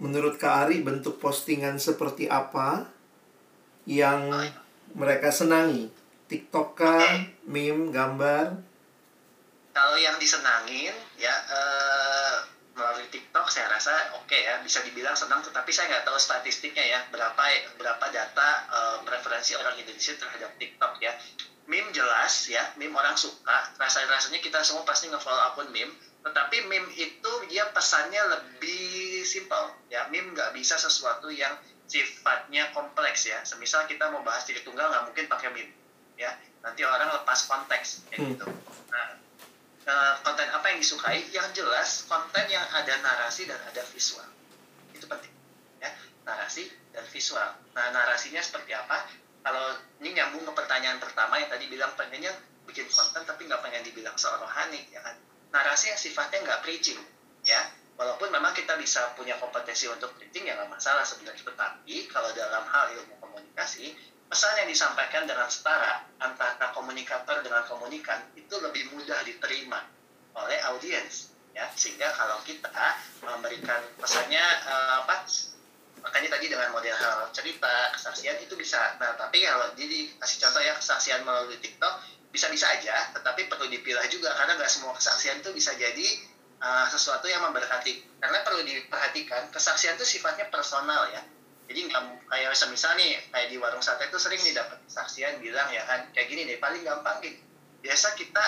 menurut Kak Ari bentuk postingan seperti apa yang mereka senangi? TikTok kah, meme, gambar? Kalau yang disenangin ya uh, melalui TikTok saya rasa oke okay ya bisa dibilang senang tetapi saya nggak tahu statistiknya ya berapa berapa data uh, preferensi orang Indonesia terhadap TikTok ya. Meme jelas ya meme orang suka rasa rasanya kita semua pasti ngefollow akun meme tetapi meme itu dia pesannya lebih simpel. Ya meme nggak bisa sesuatu yang sifatnya kompleks ya. Semisal kita mau bahas diri tunggal nggak mungkin pakai meme ya nanti orang lepas konteks kayak hmm. gitu. Nah uh, konten apa yang disukai? Yang jelas konten yang ada narasi dan ada visual. Itu penting ya. Narasi dan visual. Nah narasinya seperti apa? Kalau ini nyambung ke pertanyaan pertama yang tadi bilang pengennya bikin konten tapi nggak pengen dibilang seorang rohani ya kan? Narasi yang sifatnya nggak preaching ya walaupun memang kita bisa punya kompetensi untuk preaching ya nggak masalah sebenarnya. Tetapi kalau dalam hal ilmu komunikasi pesan yang disampaikan dengan setara antara komunikator dengan komunikan itu lebih mudah diterima oleh audiens ya. Sehingga kalau kita memberikan pesannya uh, apa makanya tadi dengan model hal cerita kesaksian itu bisa. Nah tapi kalau jadi kasih contoh ya kesaksian melalui TikTok bisa-bisa aja tetapi perlu dipilah juga karena nggak semua kesaksian itu bisa jadi uh, sesuatu yang memberkati karena perlu diperhatikan kesaksian itu sifatnya personal ya. Jadi nggak kayak misal nih kayak di warung sate itu sering nih dapat saksian bilang ya kan kayak gini deh paling gampang gitu biasa kita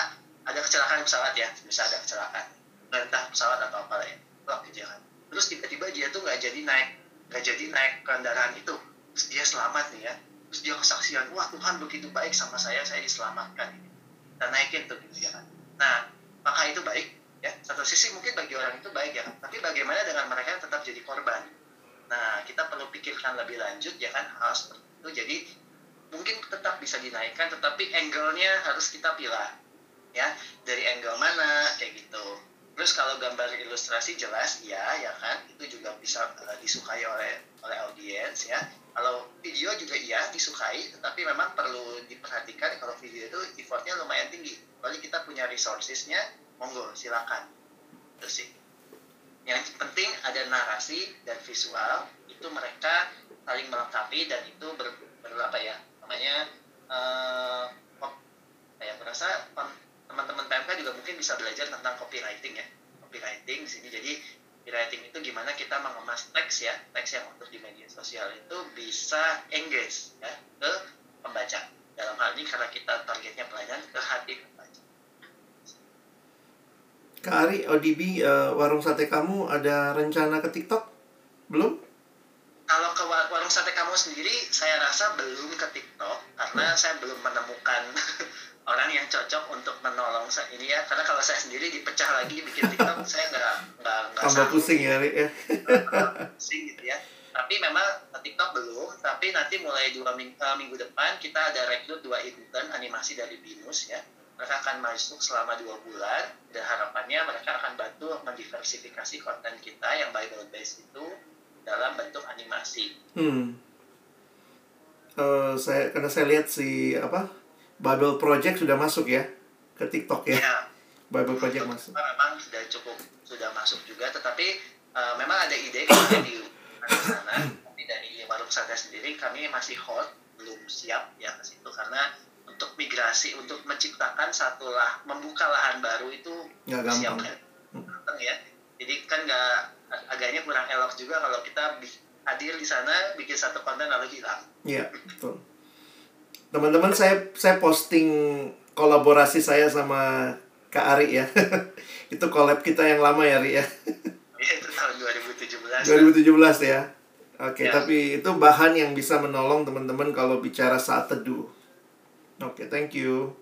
ada kecelakaan pesawat ya bisa ada kecelakaan. Entah pesawat atau apa ya Loh, gitu ya terus tiba-tiba dia tuh nggak jadi naik nggak jadi naik kendaraan itu. Terus dia selamat nih ya. Terus dia kesaksian wah Tuhan begitu baik sama saya saya diselamatkan. Dan naikin tuh gitu ya kan. Nah maka itu baik ya satu sisi mungkin bagi orang itu baik ya tapi bagaimana dengan mereka yang tetap jadi korban Nah, kita perlu pikirkan lebih lanjut ya kan hal seperti itu. Jadi mungkin tetap bisa dinaikkan, tetapi angle-nya harus kita pilih ya dari angle mana kayak gitu. Terus kalau gambar ilustrasi jelas ya ya kan itu juga bisa uh, disukai oleh oleh audiens ya. Kalau video juga iya disukai, tetapi memang perlu diperhatikan kalau video itu effortnya lumayan tinggi. Kalau kita punya resourcesnya, monggo silakan. Itu sih. Yang penting ada narasi dan visual itu mereka saling melengkapi dan itu ber, ber apa ya namanya uh, saya merasa teman-teman PMK juga mungkin bisa belajar tentang copywriting ya. Copywriting di sini. Jadi copywriting itu gimana kita mengemas teks ya teks yang untuk di media sosial itu bisa engage ya ke pembaca. Dalam hal ini karena kita targetnya pelajaran ke hati Kak Ari, ODB uh, warung sate kamu ada rencana ke TikTok? Belum? Kalau ke warung sate kamu sendiri, saya rasa belum ke TikTok karena hmm. saya belum menemukan orang yang cocok untuk menolong saya ini ya. Karena kalau saya sendiri dipecah lagi bikin TikTok, saya nggak nggak nggak. Tambah pusing ya, Ari ya. pusing gitu ya. Tapi memang TikTok belum. Tapi nanti mulai dua minggu, uh, minggu depan kita ada rekrut dua intern animasi dari Binus ya mereka akan masuk selama dua bulan dan harapannya mereka akan bantu mendiversifikasi konten kita yang Bible based itu dalam bentuk animasi. Hmm. Uh, saya karena saya lihat si apa Bible Project sudah masuk ya ke TikTok ya. ya. Bible Project masuk. Memang sudah cukup sudah masuk juga, tetapi uh, memang ada ide kita di sana, tapi dari warung sate sendiri kami masih hot belum siap ya ke situ karena untuk migrasi untuk menciptakan satu lah membuka lahan baru itu nggak gampang. kan? ya. Jadi kan nggak agaknya kurang elok juga kalau kita hadir di sana bikin satu konten lalu hilang. Iya betul. Teman-teman saya saya posting kolaborasi saya sama Kak Ari ya. Itu collab kita yang lama ya Ari ya. Iya itu tahun 2017 2017 ya. Oke, okay, ya. tapi itu bahan yang bisa menolong teman-teman kalau bicara saat teduh. Okay, thank you.